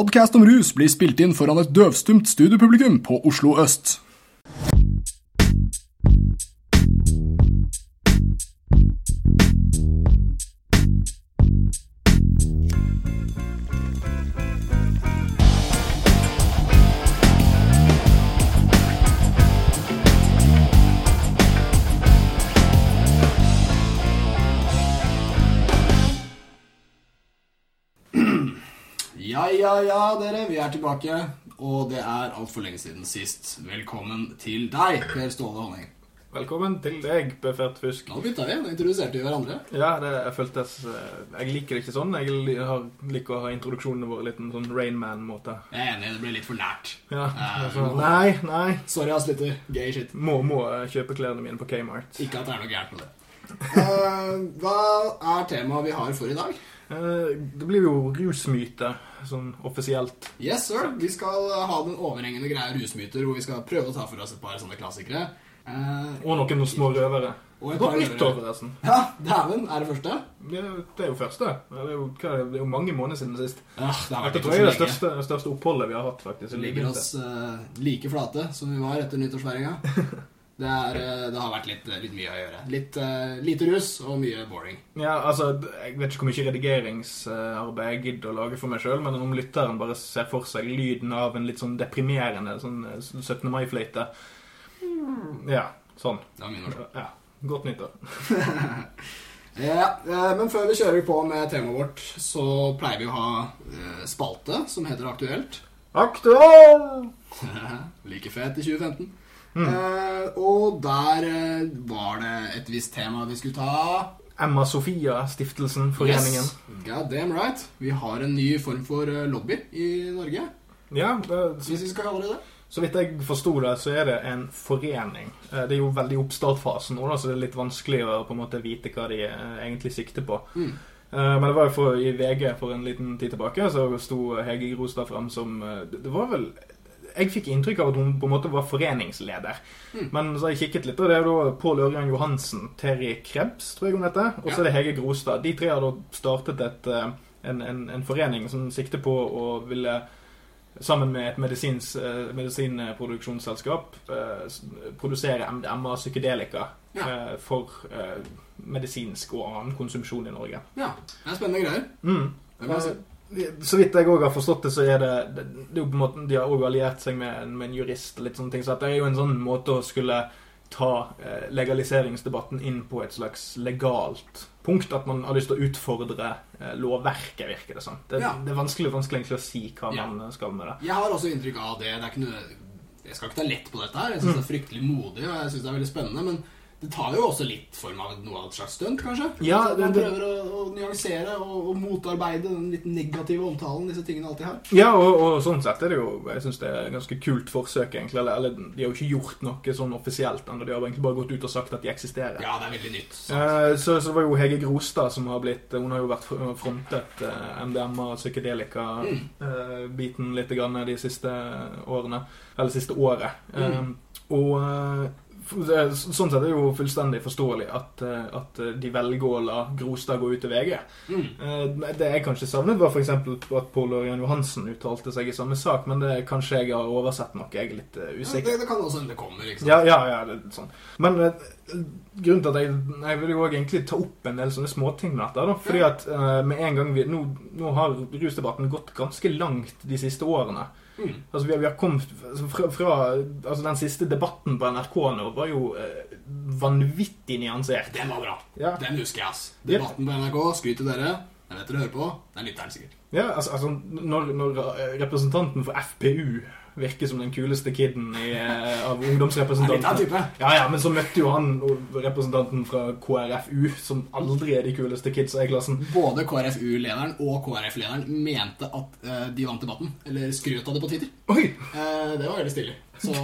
Podcast om rus blir spilt inn foran et døvstumt studiopublikum på Oslo øst. Ja, dere. Vi er tilbake. Og det er altfor lenge siden sist. Velkommen til deg, Per Ståle Honning. Velkommen til deg, Befert Fusk. Nå bytta vi. Nå introduserte vi hverandre. Ja, det jeg føltes eh, Jeg liker det ikke sånn. Jeg har, liker å ha introduksjonene våre litt en sånn Rainman-måte. Jeg er enig, det ble litt for nært. Ja, uh, så, nei, nei. Sorry, ass, lytter. Gay shit. Må, må eh, kjøpe klærne mine på Kmart. Ikke at det er noe gærent med det. uh, hva er temaet vi har for i dag? Uh, Det blir jo rusmyte, sånn offisielt. Yes, sir. Vi skal ha den overhengende greia rusmyter, hvor vi skal prøve å ta for oss et par sånne klassikere. Eh, Og noen små røvere. Og et par nyttår, forresten. ja, dæven. Er det første? Det, det er jo første. Det er jo, hva det? det er jo mange måneder siden sist. Ja, det har vært Dette tror jeg er det største, største oppholdet vi har hatt, faktisk. Vi ligger oss uh, like flate som vi var etter nyttårsfeiringa. Det, er, eh, det har vært litt, litt mye å gjøre. Litt uh, lite rus og mye boring. Ja, altså, Jeg vet ikke hvor mye redigeringsarbeid jeg gidder å lage for meg sjøl, men om lytteren bare ser for seg lyden av en litt sånn deprimerende sånn eh, 17. mai-fløyte Ja, sånn. Det var min ord. Ja, Godt nyttår. Ja, eh, men før vi kjører på med temaet vårt, så pleier vi å ha eh, spalte som heter Aktuelt. Aktuelt! like fet i 2015. Eh, og der uh, var det et visst tema vi skulle ta. Emma Sofia-stiftelsen, foreningen. Yes, God damn right. Vi har en ny form for eh, lobby i Norge, Ja, det, hvis vi skal kalle det det. Så vidt jeg forsto det, så er det en forening. Det er jo veldig i oppstartfasen nå, da, så det er litt vanskelig å på en måte vite hva de egentlig sikter på. Mm. Men det var jo for, i VG for en liten tid tilbake, så sto Hege Grostad frem som det var vel Jeg fikk inntrykk av at hun på en måte var foreningsleder. Mm. Men så har jeg kikket litt, og det er da Pål Ørjan Johansen, Terry Krebs, tror jeg hun heter, og så er det Hege Grostad. De tre har da startet et, eh, en, en, en forening som sikter på å ville sammen med et medisins, eh, medisinproduksjonsselskap eh, produsere MDMA psykedelika Ja. for medisinsk og annen konsumsjon i Norge. Ja, det er spennende greier. Mm. Det Eh, Så vidt jeg òg har forstått det, så er det, det, det er på en måte, De har òg alliert seg med, en- med en jurist og litt sånne ting, så det er jo en sånn måte å skulle ta eh, legaliseringsdebatten inn på et slags legalt punkt. At man har lyst til å utfordre eh, lovverket, virker det som. Det, Ja. det er vanskelig, vanskelig egentlig å si hva Ja. man skal med det. Jeg har også inntrykk av det. det er ikke noe, jeg skal ikke ta lett på dette her. Jeg syns det er fryktelig modig, og jeg synes det er veldig spennende. Men det tar jo også litt form av noe av et slags stunt, kanskje. Ja, det, man prøver å, å nyansere og, og motarbeide den litt negative omtalen disse tingene alltid har. Ja, og, og sånn sett er det jo Jeg synes det er et ganske kult forsøk, egentlig. Eller, eller de har jo ikke gjort noe sånn offisielt ennå. De har egentlig bare gått ut og sagt at de eksisterer. Ja, det er veldig nytt. Eh, Så, så var jo Hege Grostad som har blitt Hun har jo vært frontet eh, MDMA og psykedelika-biten litt grann de siste årene. Eller siste året. Eh, Og eh, sånn sett er det jo fullstendig forståelig at, eh, at de velger å la Grostad gå ut til VG. Mm. Eh, Det jeg kanskje savnet, var f.eks. at Pål Ørjan Johansen uttalte seg i samme sak, men det kanskje jeg har oversett noe. Jeg er litt usikker. Ja, det, det kan også hende det kommer, sant. Ja, ja, ja, det sånn. Men eh, grunnen til at jeg, jeg vil jo også egentlig ta opp en del sånne småting med dette. Da, fordi at eh, med en gang vi, nå, nå har rusdebatten gått ganske langt de siste årene. Mm. Altså vi har, vi har kommet altså, fra, fra altså Den siste debatten på NRK nå var jo eh, vanvittig nyansert. Den var bra. Ja. Den husker jeg, ass. Debatten på NRK, skryt til dere. Den vet dere hører på. Den lytter den sikkert. Ja, altså, altså når, når eh, representanten for FPU virker som den kuleste kiden i, eh, av ungdomsrepresentantene. Ja, ja, men så møtte jo han representanten fra KrFU, som aldri er de kuleste kidsa i klassen. Både KrFU-lederen og KrF-lederen mente at uh, de vant debatten. Eller skrøt av det på Twitter. Oi! Uh, det var veldig stilig. Så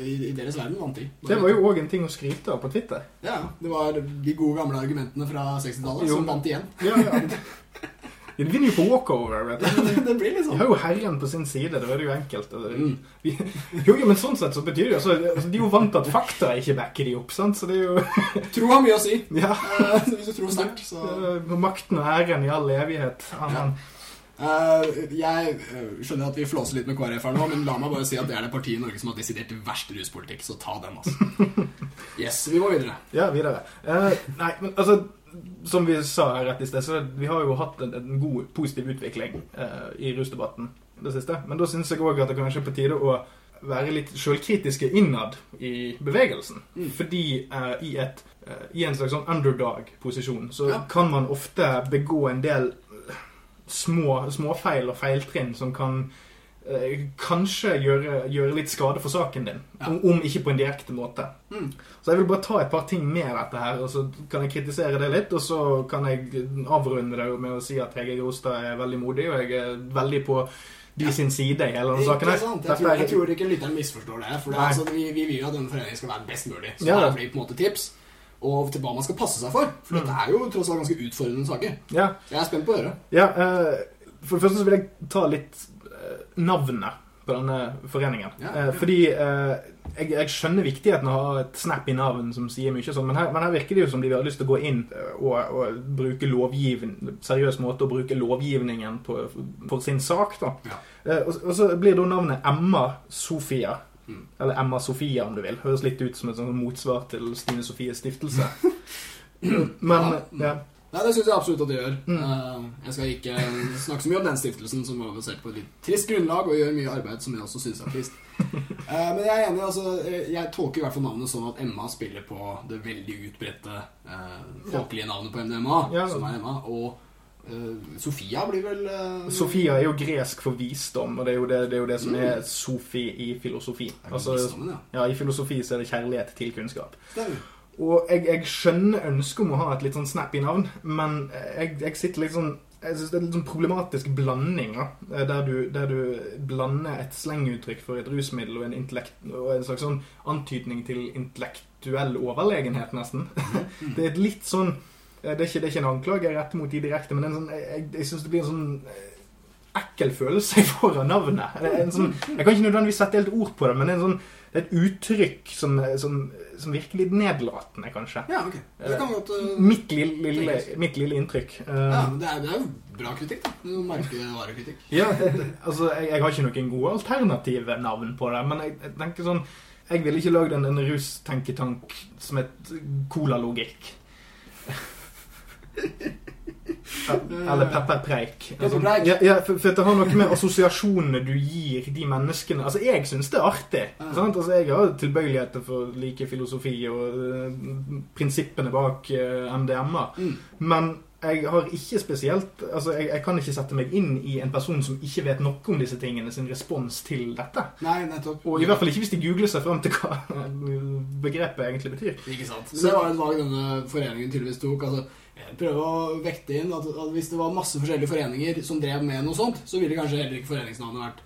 i, i deres verden vant de. Det var jo òg en ting å skryte av på Twitter. Ja, det var de gode gamle argumentene fra 60-tallet som vant igjen. Ja, ja. De vinner jo på walkover. vet du. det blir liksom. De har jo herren på sin side. Da er det jo enkelt. Mm. Vi, jo, jo, men sånn sett så betyr det jo altså, altså, De er jo vant til at fakta ikke backer de opp, sant? Så det er jo Tro har mye å si. Ja. Eh, hvis du tror sterkt, så eh, Makten og æren i all evighet. Amen. Eh, jeg eh, skjønner at vi flåser litt med KrF her nå, men la meg bare si at det er det partiet i Norge som har desidert verst ruspolitikk, så ta den, altså. Yes, vi må videre. Ja, videre. Uh, nei, men altså Som vi sa rett i sted, så vi har jo hatt en, en god, positiv utvikling eh, i rusdebatten det siste. Men da syns jeg òg at det kanskje er på tide å være litt sjølkritiske innad i bevegelsen. Mm. Fordi eh, i, et, eh, i en slags sånn underdog-posisjon så Ja. kan man ofte begå en del eh, små småfeil og feiltrinn som kan kanskje gjøre, gjøre litt skade for saken din. Ja. Om, ikke på en direkte måte. Mm. Så jeg vil bare ta et par ting med dette her, og så kan jeg kritisere det litt. Og så kan jeg avrunde det med å si at Hege Grostad er veldig modig, og jeg er veldig på de Ja. sin side i hele denne saken. Her. Jeg tror, jeg tror ikke lytteren misforstår det. For det er, altså, vi, vi vil jo at denne foreningen skal være best mulig. Så Ja. det blir på en måte tips. Og til hva man skal passe seg for. For Mm. dette er jo tross alt ganske utfordrende saker. Ja, Jeg er spent på å høre. ja uh, For det første så vil jeg ta litt eh, navnet på denne foreningen. Ja, Eh, ja. fordi eh, jeg, jeg skjønner viktigheten av å ha et snappy navn som sier mye, sånn, men her, men her virker det jo som de har lyst til å gå inn eh, og, og bruke lovgivning seriøs måte å bruke lovgivningen på, for sin sak. da. Ja. Eh, og, og så blir da navnet Emma Sofia. Mm. Eller Emma Sofia, om du vil. Høres litt ut som et sånt motsvar til Stine Sofies stiftelse. Men Ja. Nei, det syns jeg absolutt at det gjør. Mm. Eh, jeg skal ikke snakke så mye om den stiftelsen, som var basert på et litt trist grunnlag og gjør mye arbeid som jeg også syns er trist. Eh, men jeg er enig. altså Jeg tolker i hvert fall navnet sånn at Emma spiller på det veldig utbredte eh, folkelige navnet på MDMA, Ja. som er Emma. Og Sofia blir vel uh... Sofia er jo gresk for visdom, og det er jo det, det, er jo det som er Sofi i filosofi. Altså, ja. ja, I filosofi så er det kjærlighet til kunnskap. Stemmer. Og jeg, jeg skjønner ønsket om å ha et litt sånn snappy navn, men jeg, jeg sitter litt sånn jeg synes Det er en sånn problematisk blanding, ja. der du, der du blander et slenguttrykk for et rusmiddel og en, intellekt, og en slags sånn antydning til intellektuell overlegenhet, nesten. Det er et litt sånn Det er ikke, det er ikke en anklage jeg retter mot de direkte, men sånn, jeg, jeg, jeg syns det blir en sånn eh, ekkel følelse jeg får av navnet. Sånn, jeg kan ikke nødvendigvis sette helt ord på det, men det er, en sånn, et uttrykk som, som, som virker litt nedlatende, kanskje. Ja, ok. Det kan godt eh, Mitt lille, lille, mitt lille inntrykk. Uh, Ja, det er, det er jo bra kritikk, da. Er Merkevarekritikk. ja, altså, jeg, jeg har ikke noen gode alternative navn på det, men jeg, jeg tenker sånn Jeg ville ikke lagd en, en rustenketank som et colalogikk. Eller pepperpreik. Pepperpreik. Ja, ja, for, for det har noe med assosiasjonene du gir de menneskene Altså, jeg syns det er artig. Ja. Sant? Altså, jeg har tilbøyeligheter for like filosofi og uh, prinsippene bak uh, MDMA. Mm. Men jeg har ikke spesielt Altså, jeg, jeg kan ikke sette meg inn i en person som ikke vet noe om disse tingene, sin respons til dette. Nei, nettopp. Og i hvert fall ikke hvis de googler seg fram til hva begrepet egentlig betyr. Ikke sant. Så det var et valg denne foreningen tydeligvis tok. altså jeg prøver å vekte inn at, at hvis det var masse forskjellige foreninger som drev med noe sånt, så ville kanskje heller ikke foreningsnavnet vært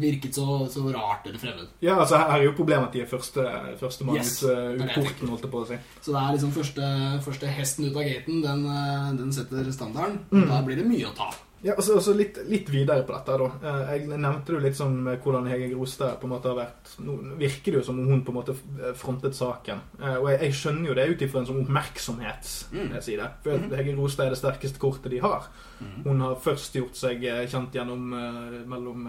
virket så, så rart eller fremmed. Ja, altså her er jo problemet at de er første, førstemann Yes, ut, uh, porten, holdt jeg på å si. Så det er liksom første, første hesten ut av gaten, den, eh, den setter standarden. Mm. Da blir det mye å ta. Ja, og så litt, litt videre på dette. da. Eh, Jeg nevnte jo litt sånn med hvordan Hege Grostad på en måte har vært Nå virker det jo som om hun på en måte frontet saken. Eh, Og jeg, jeg skjønner jo det ut ifra en sånn oppmerksomhetsside. For at Mhm. Hege Grostad er det sterkeste kortet de har. Mm. Hun har først gjort seg eh, kjent gjennom eh, mellom,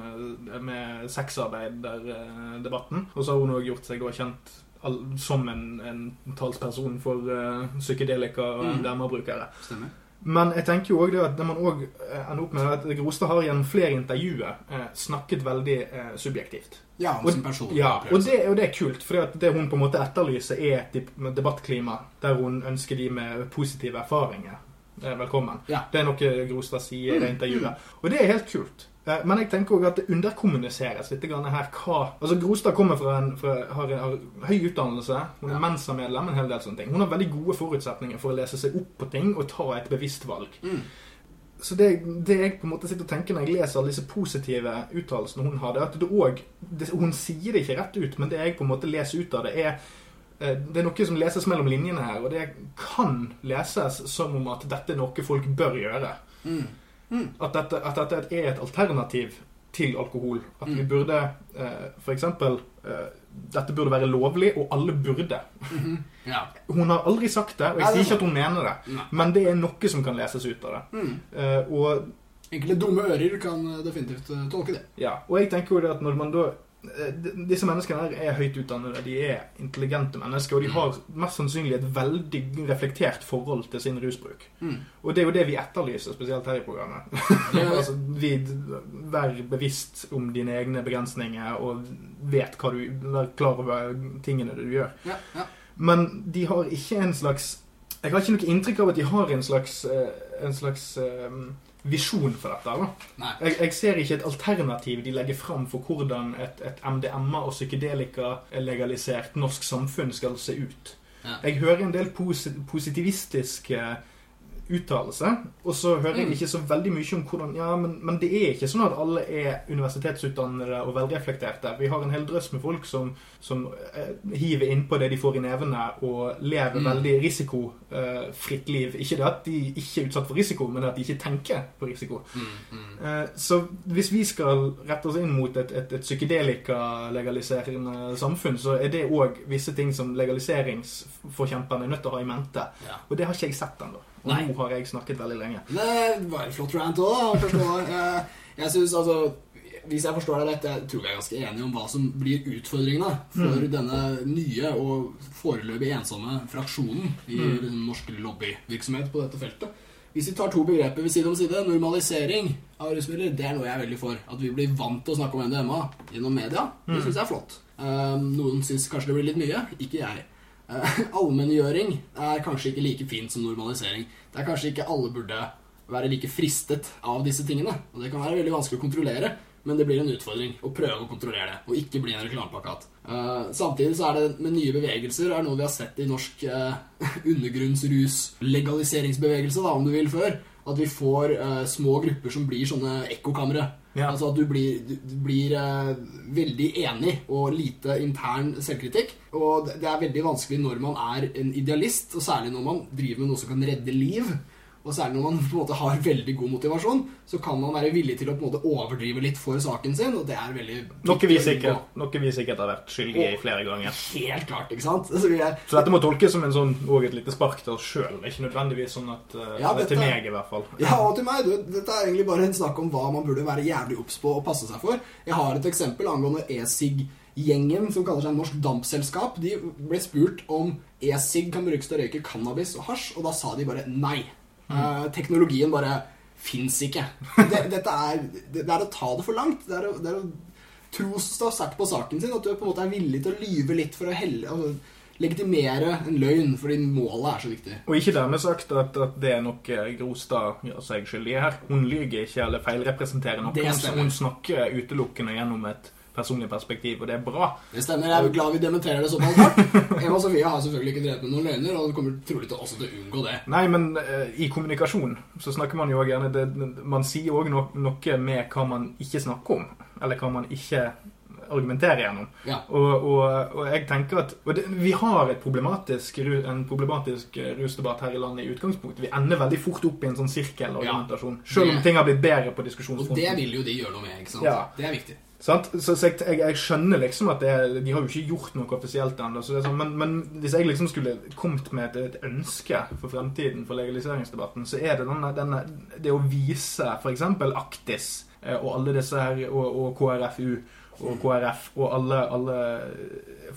eh, med sexarbeiderdebatten. Og så har hun òg gjort seg da kjent som en, en talsperson for uh, psykedelika og mm. MDMA-brukere. Stemmer. Men jeg tenker jo også det at det man også eh, ender opp med at Grostad har gjennom flere intervjuer eh, snakket veldig eh, subjektivt. Ja, Og- sin person. Ja, og det, og det er kult, for det hun på en måte etterlyser, er et debattklima der hun ønsker de med positive erfaringer velkommen. Ja. Det er noe Grostad sier i det Mm, intervjuet. Og det er helt kult. Eh, Men jeg tenker også at det underkommuniseres litt her hva Altså Grostad kommer fra en, fra, har, en- har høy utdannelse, hun er Ja. Mensa-medlem, en hel del sånne ting. Hun har veldig gode forutsetninger for å lese seg opp på ting og ta et bevisst valg. Mm. Så det, det jeg på en måte sitter og tenker når jeg leser alle disse positive uttalelsene hun har, det er at det òg Hun sier det ikke rett ut, men det jeg på en måte leser ut av det, er eh, det er noe som leses mellom linjene her, og det kan leses som om at dette er noe folk bør gjøre. Mm. Mm. At dette, at dette er et alternativ til alkohol. At vi Mm. burde eh, for eksempel eh, Dette burde være lovlig, og alle burde. Mhm. Ja. Hun har aldri sagt det, og jeg sier er ikke at hun mener det, Nei. men det er noe som kan leses ut av det. Mm. Eh, og Enkle dumme ører kan eh, definitivt eh, tolke det. Ja, og jeg tenker jo det at når man da eh, Disse menneskene her er høyt utdannede, de er intelligente mennesker, og de har mest sannsynlig et veldig reflektert forhold til sin rusbruk. Mm. Og det er jo det vi etterlyser, spesielt her i programmet. Altså, vi, vær bevisst om dine egne begrensninger, og vet hva du Vær klar over tingene du gjør. ja, ja. Men de har ikke en slags Jeg har ikke noe inntrykk av at de har en slags, eh, en slags eh, visjon for dette. da. Jeg, jeg ser ikke et alternativ de legger fram for hvordan et, et MDMA- og psykedelika-legalisert norsk samfunn skal se ut. Ja. Jeg hører en del posit positivistiske uttalelser, og så hører jeg Mm. ikke så veldig mye om hvordan Ja, men, men det er ikke sånn at alle er universitetsutdannede og velreflekterte. Vi har en hel drøss med folk som, som eh, hiver innpå det de får i nevene, og lever Mm. veldig risikofritt liv. Ikke det at de ikke er utsatt for risiko, men at de ikke tenker på risiko. Mm, mm. Eh, Så hvis vi skal rette oss inn mot et, et, et psykedelika-legaliserende samfunn, så er det òg visse ting som legaliseringsforkjemperne er nødt til å ha i mente. Ja. Og det har ikke jeg sett ennå. Og Nei. nå har jeg snakket veldig lenge. Det var en flott rant òg, forstår jeg. Synes altså Hvis jeg forstår deg rett, jeg tror jeg er ganske enig om hva som blir utfordringene for Mm. denne nye og foreløpig ensomme fraksjonen i Mm. den norsk lobbyvirksomhet på dette feltet. Hvis vi tar to begreper ved side om side, normalisering av rusmidler, det er noe jeg er veldig for. At vi blir vant til å snakke om MDMA gjennom media, det Mm. syns jeg er flott. Um, noen syns kanskje det blir litt mye, ikke jeg. Uh, Allmenngjøring er kanskje ikke like fint som normalisering. Det er kanskje ikke alle burde være like fristet av disse tingene. Og det kan være veldig vanskelig å kontrollere, men det blir en utfordring å prøve å kontrollere det, og ikke bli en reklameplakat. Uh, samtidig så er det med nye bevegelser er noe vi har sett i norsk uh, undergrunnsrus-legaliseringsbevegelse, da, om du vil, før. At vi får uh, små grupper som blir sånne ekkokamre. Ja. Altså at du blir, du, blir uh, veldig enig og lite intern selvkritikk. Og det, det er veldig vanskelig når man er en idealist, og særlig når man driver med noe som kan redde liv. Og særlig når man på en måte har veldig god motivasjon, så kan man være villig til å på en måte overdrive litt for saken sin. Og det er veldig Noe vi sikkert, noe vi sikkert har vært skyldige i flere ganger. Helt klart, ikke sant? Altså, er, Så dette må tolkes som en sånn, og et lite spark til oss sjøl. Ikke nødvendigvis sånn at uh, Ja, dette, Til meg, i hvert fall. Ja, og til meg, du, dette er egentlig bare en snakk om hva man burde være jævlig obs på og passe seg for. Jeg har et eksempel angående e-sig-gjengen, som kaller seg Norsk Dampselskap. De ble spurt om e-sig kan brukes til å røyke cannabis og hasj, og da sa de bare nei. Eh, teknologien bare fins ikke. Det, dette er, det, er å ta det for langt. Det er å, det er å tro så sterkt på saken sin. At du på en måte er villig til å lyve litt for å helle, altså, legitimere en løgn, fordi målet er så viktig. Og ikke dermed sagt at, at det er noe Grostad gjør seg skyldig her. Hun lyver ikke eller feilrepresenterer noe. Hun, hun snakker utelukkende gjennom et personlig perspektiv, og det er bra. Det stemmer. Jeg er glad vi dementerer det såpass hardt. Eva Sofie har selvfølgelig ikke drevet med noen løgner, og kommer trolig til også til å unngå det. Nei, men uh, i kommunikasjon så snakker man jo gjerne det, Man sier òg no, noe med hva man ikke snakker om, eller hva man ikke argumenterer gjennom. Ja. Og, og, og jeg tenker at det, Vi har problematisk, en problematisk eh, rusdebatt her i landet i utgangspunktet. Vi ender veldig fort opp i en sånn sirkelargumentasjon. Selv om ting har blitt bedre på diskusjonsfronten. Og det vil jo de gjøre noe med, ikke sant? Ja. Det er viktig. Så, jeg, jeg, skjønner liksom at det, de har jo ikke gjort noe offisielt ennå. sånn, Men, men hvis jeg liksom skulle kommet med et, et ønske for fremtiden for legaliseringsdebatten, så er det denne, denne, det å vise f.eks. Aktis eh, og alle disse her, og, og KrFU og KrF og alle, alle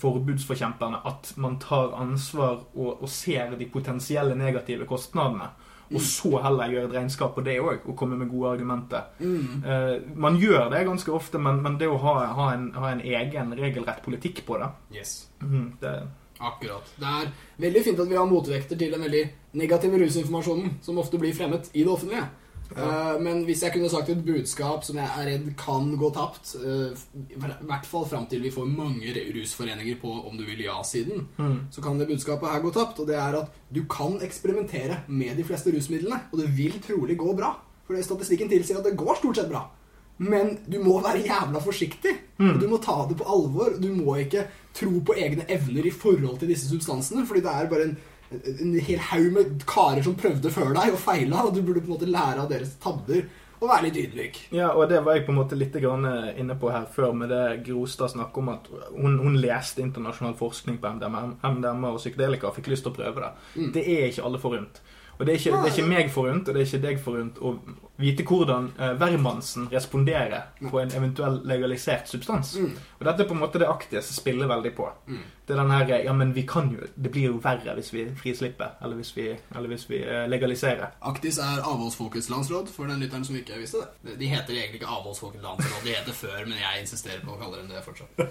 forbudsforkjemperne at man tar ansvar og, og ser de potensielle negative kostnadene. Og så heller gjør et regnskap på det òg, og kommer med gode argumenter. Mm. Uh, man gjør det ganske ofte, men, men det å ha, ha, en, ha en egen regelrett politikk på det, Yes. mm, det Akkurat. Det er veldig fint at vi har motvekter til den veldig negative rusinformasjonen som ofte blir fremmet i det offentlige. Eh, men hvis jeg kunne sagt et budskap som jeg er redd kan gå tapt, eh, i hvert fall fram til vi får mange rusforeninger på om du vil ja-siden, mm. så kan det budskapet her gå tapt. Og det er at du kan eksperimentere med de fleste rusmidlene, og det vil trolig gå bra. For statistikken tilsier at det går stort sett bra. Men du må være jævla forsiktig. Mm. Og du må ta det på alvor. Du må ikke tro på egne evner i forhold til disse substansene, fordi det er bare en, en hel haug med karer som prøvde før deg og feila, og du burde på en måte lære av deres tabber og være litt ydmyk. Ja, og det var jeg på en måte litt grann inne på her før med det Grostad snakket om at hun, hun leste internasjonal forskning på MDMA, MDMA og psykedelika og fikk lyst til å prøve det. Mm. Det er ikke alle forunt. Og det er, ikke, det er ikke meg forunt, og det er ikke deg forunt å vite hvordan eh, hvermannsen responderer på en eventuell legalisert substans. Mm. Og dette er på en måte det Akties spiller veldig på. Mm. Det er den her Ja, men vi kan jo Det blir jo verre hvis vi frislipper, eller hvis vi, eller hvis vi eh, legaliserer. Aktis er avholdsfolkets landsråd, for den lytteren som ikke visste det. De heter egentlig ikke avholdsfolkets landsråd, de heter før, men jeg insisterer på å kalle dem det fortsatt.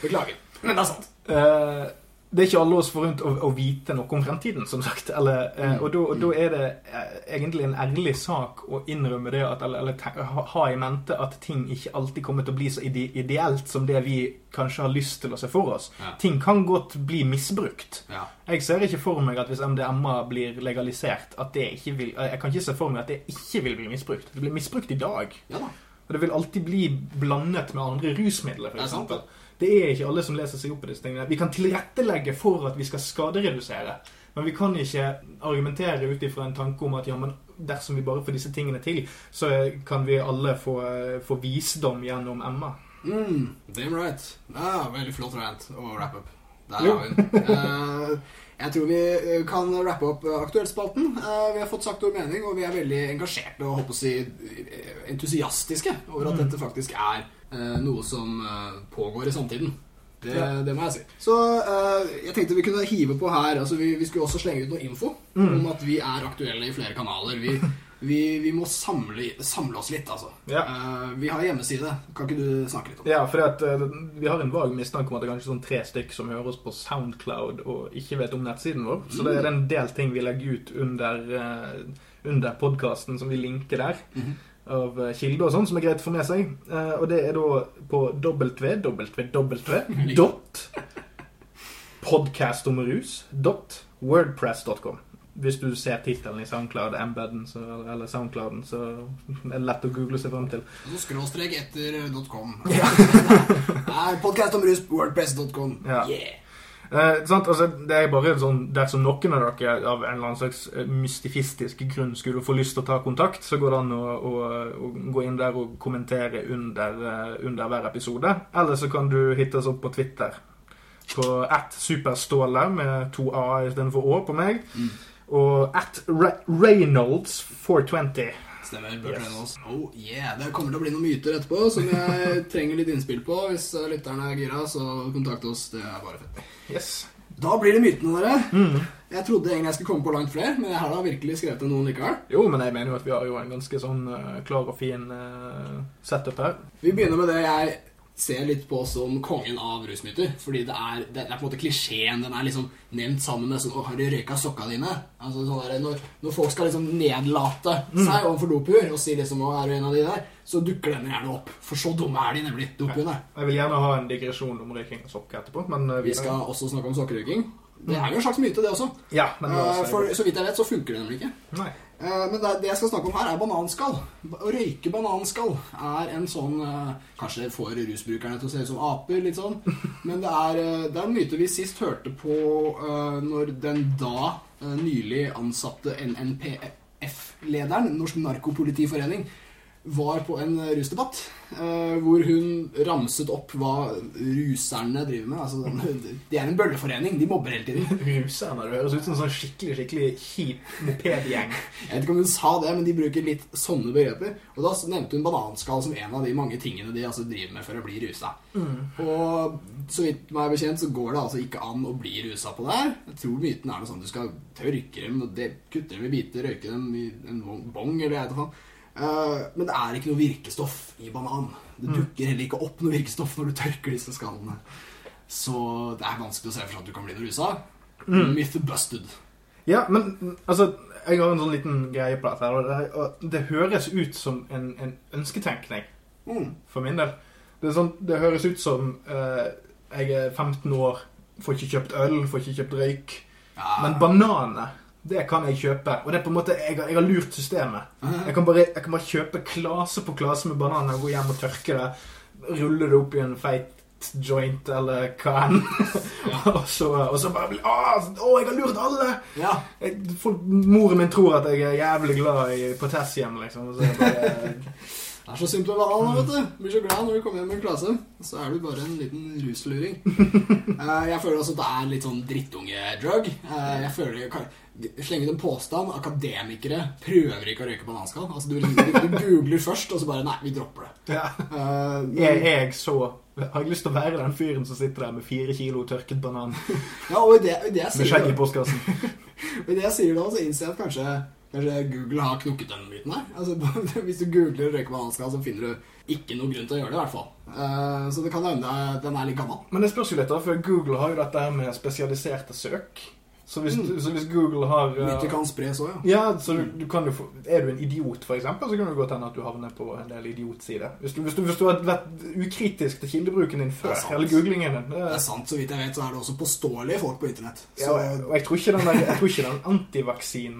Beklager. Men det er sant. Eh, det er ikke alle oss forunt å, å vite noe om fremtiden, som sagt. Eller, eh, og da- er det eh, egentlig en ærlig sak å innrømme det, at, eller, eller ha, i mente at ting ikke alltid kommer til å bli så ide ideelt som det vi kanskje har lyst til å se for oss. Ja. Ting kan godt bli misbrukt. Ja. Jeg ser ikke for meg at hvis MDMA blir legalisert, at det ikke vil Jeg kan ikke se for meg at det ikke vil bli misbrukt. Det blir misbrukt i dag. Ja. Og det vil alltid bli blandet med andre rusmidler, for f.eks. Det er ikke alle som leser seg opp på disse tingene. Vi kan tilrettelegge for at vi skal skaderedusere, men vi kan ikke argumentere ut ifra en tanke om at ja, men dersom vi bare får disse tingene til, så kan vi alle få, få visdom gjennom Emma. Mm, damn right. Ja, veldig flott rant og wrap up. Der har vi den. Eh, jeg tror vi eh, kan rappe opp eh, Aktuellspalten. Uh, vi har fått sagt vår mening, og vi er veldig engasjerte og håper å si eh, entusiastiske over at Mm. dette faktisk er eh, noe som eh, pågår i samtiden. Det, Ja. det må jeg si. Så uh, jeg tenkte vi kunne hive på her altså vi, vi skulle også slenge ut noe info Mm. om at vi er aktuelle i flere kanaler. Vi, vi, vi må samle, samle oss litt, altså. Ja. Uh, vi har hjemmeside. Kan ikke du snakke litt om det? Ja, for at, uh, vi har en vag mistanke om at det er kanskje sånn tre stykk som hører oss på Soundcloud og ikke vet om nettsiden vår. Så det er en del ting vi legger ut under, uh, under podkasten som vi linker der. Mhm. Av eh, kilder og sånn, som er greit å få med seg. Eh, og det er da på www. dot podcast om rus. dot wordpress.com. Hvis du ser tittelen i Soundcloud, embedden så, eller Soundclouden, så er det lett å google seg frem til. Så skråstrek etter .com. Nei, Podkast om rus, wordpress.com. Yeah. Eh, sant? Altså, det er bare sånn Dersom noen av dere av en eller annen slags eh, mystifistisk grunn skulle få lyst til å ta kontakt, så går det an å, å, å gå inn der og kommentere under, eh, under hver episode. Eller så kan du hitte oss opp på Twitter. På at superståle med to a istedenfor å på meg. Mm. Og at Re Reynolds420. Stemmer. Burt Yes. Reynolds. Oh yeah. Det kommer til å bli noen myter etterpå som jeg trenger litt innspill på. Hvis eh, lytterne er gira, så kontakt oss. Det er bare fett. Yes. Da blir det mytene, dere. Mm. Jeg trodde egentlig jeg skulle komme på langt flere, men jeg har da virkelig skrevet noen likevel. Jo, men jeg mener jo at vi har jo en ganske sånn eh, klar og fin eh, setup her. Vi begynner med det jeg ser litt på som kongen av rusmyter. Fordi det er, det er på en måte klisjeen. Den er liksom nevnt sammen med sånn Å, har du røyka sokka dine? Altså sånn der, når, når folk skal liksom nedlate seg overfor dopur og si liksom Å, er du en av de der? Så dukker den gjerne opp. For så dumme er de nemlig, dopene. Jeg vil gjerne ha en digresjon om røyking av sokker etterpå, men eh, Vi skal også snakke om sokkerøyking. Det er jo en slags myte, det også. Ja, men det Eh, oss For så vidt jeg vet, så funker det nemlig ikke. Nei. Eh, Men det, jeg skal snakke om her, er bananskall. Å røyke bananskall er en sånn eh, Kanskje får rusbrukerne til å se ut som aper, litt sånn. Men det er, eh, det er en myte vi sist hørte på når den da nylig ansatte NNPF-lederen, Norsk Narkopolitiforening, var på en rusdebatt eh, hvor hun ramset opp hva ruserne driver med. Altså, de er en bølleforening. De mobber hele tiden. Ruserne, det høres ut som en sånn skikkelig skikkelig kjip mopedgjeng. Jeg vet ikke om hun sa det, men de bruker litt sånne begreper. Og da nevnte hun bananskall som en av de mange tingene de altså driver med for å bli rusa. Og så vidt meg bekjent så går det altså ikke an å bli rusa på det her. Jeg tror myten er noe sånn du skal tørke dem, og det- kutte dem i biter, røyke dem i en bong- eller jeg vet faen. Eh, men det er ikke noe virkestoff i banan. Det dukker heller ikke opp noe virkestoff når du tørker disse skallene. Så det er vanskelig å se for seg at du kan bli noe rusa. Myth busted. Ja, men mm, altså Jeg har en sånn liten greie på dette. og det, og det høres ut som en, en ønsketenkning Mm. for min del. Det, sånn, det høres ut som uh, jeg er 15 år, får ikke kjøpt øl, får ikke kjøpt røyk. Ja. Men bananer, det kan jeg kjøpe. Og det er på en måte, jeg, har- jeg har lurt systemet. Jeg kan, bare, jeg kan bare kjøpe klase på klase med bananer, gå hjem og tørke det, rulle det opp i en feit joint eller hva enn. og, så, og så bare bli Å, å, jeg har lurt alle! ja. Jeg, folk, moren min tror at jeg er jævlig glad i potassium, liksom. Og så er jeg bare, Det er så simpelt å være han, vet du. Blir så glad når du kommer hjem med en klasse. Så er du bare en liten rusluring. Eh, jeg føler også at det er litt sånn drittunge-drug. Eh, jeg føler jeg slenge ut en påstand. Akademikere prøver ikke å røyke bananskall. Altså, du, du, googler først, og så bare Nei, vi dropper det. Ja. Eh, Er jeg så Har jeg lyst til å være den fyren som sitter der med fire kilo tørket banan ja, og i det, i det jeg med skjegg i postkassen? Og i det jeg sier da, så innser jeg at kanskje, kanskje Google har knukket den myten her. Altså, hvis du googler røykebananskall, så finner du ikke noe grunn til å gjøre det, i hvert fall. Uh, så det kan hende den er litt gammel. Men det spørs jo litt, da, for Google har jo dette med spesialiserte søk. Så hvis, Mm. så hvis Google har mye Myter kan spres òg, ja. Ja, så du, du kan jo få Er du en idiot, eksempel, så kan det godt hende at du havner på en del idiotsider. Hvis hvis, du, hvis du har vært ukritisk til kildebruken din før, er eller googlingen din. Det Det, er sant, så vidt jeg vet, så er det også påståelige folk på internett. Så, og og jeg tror ikke den, der, jeg tror ikke den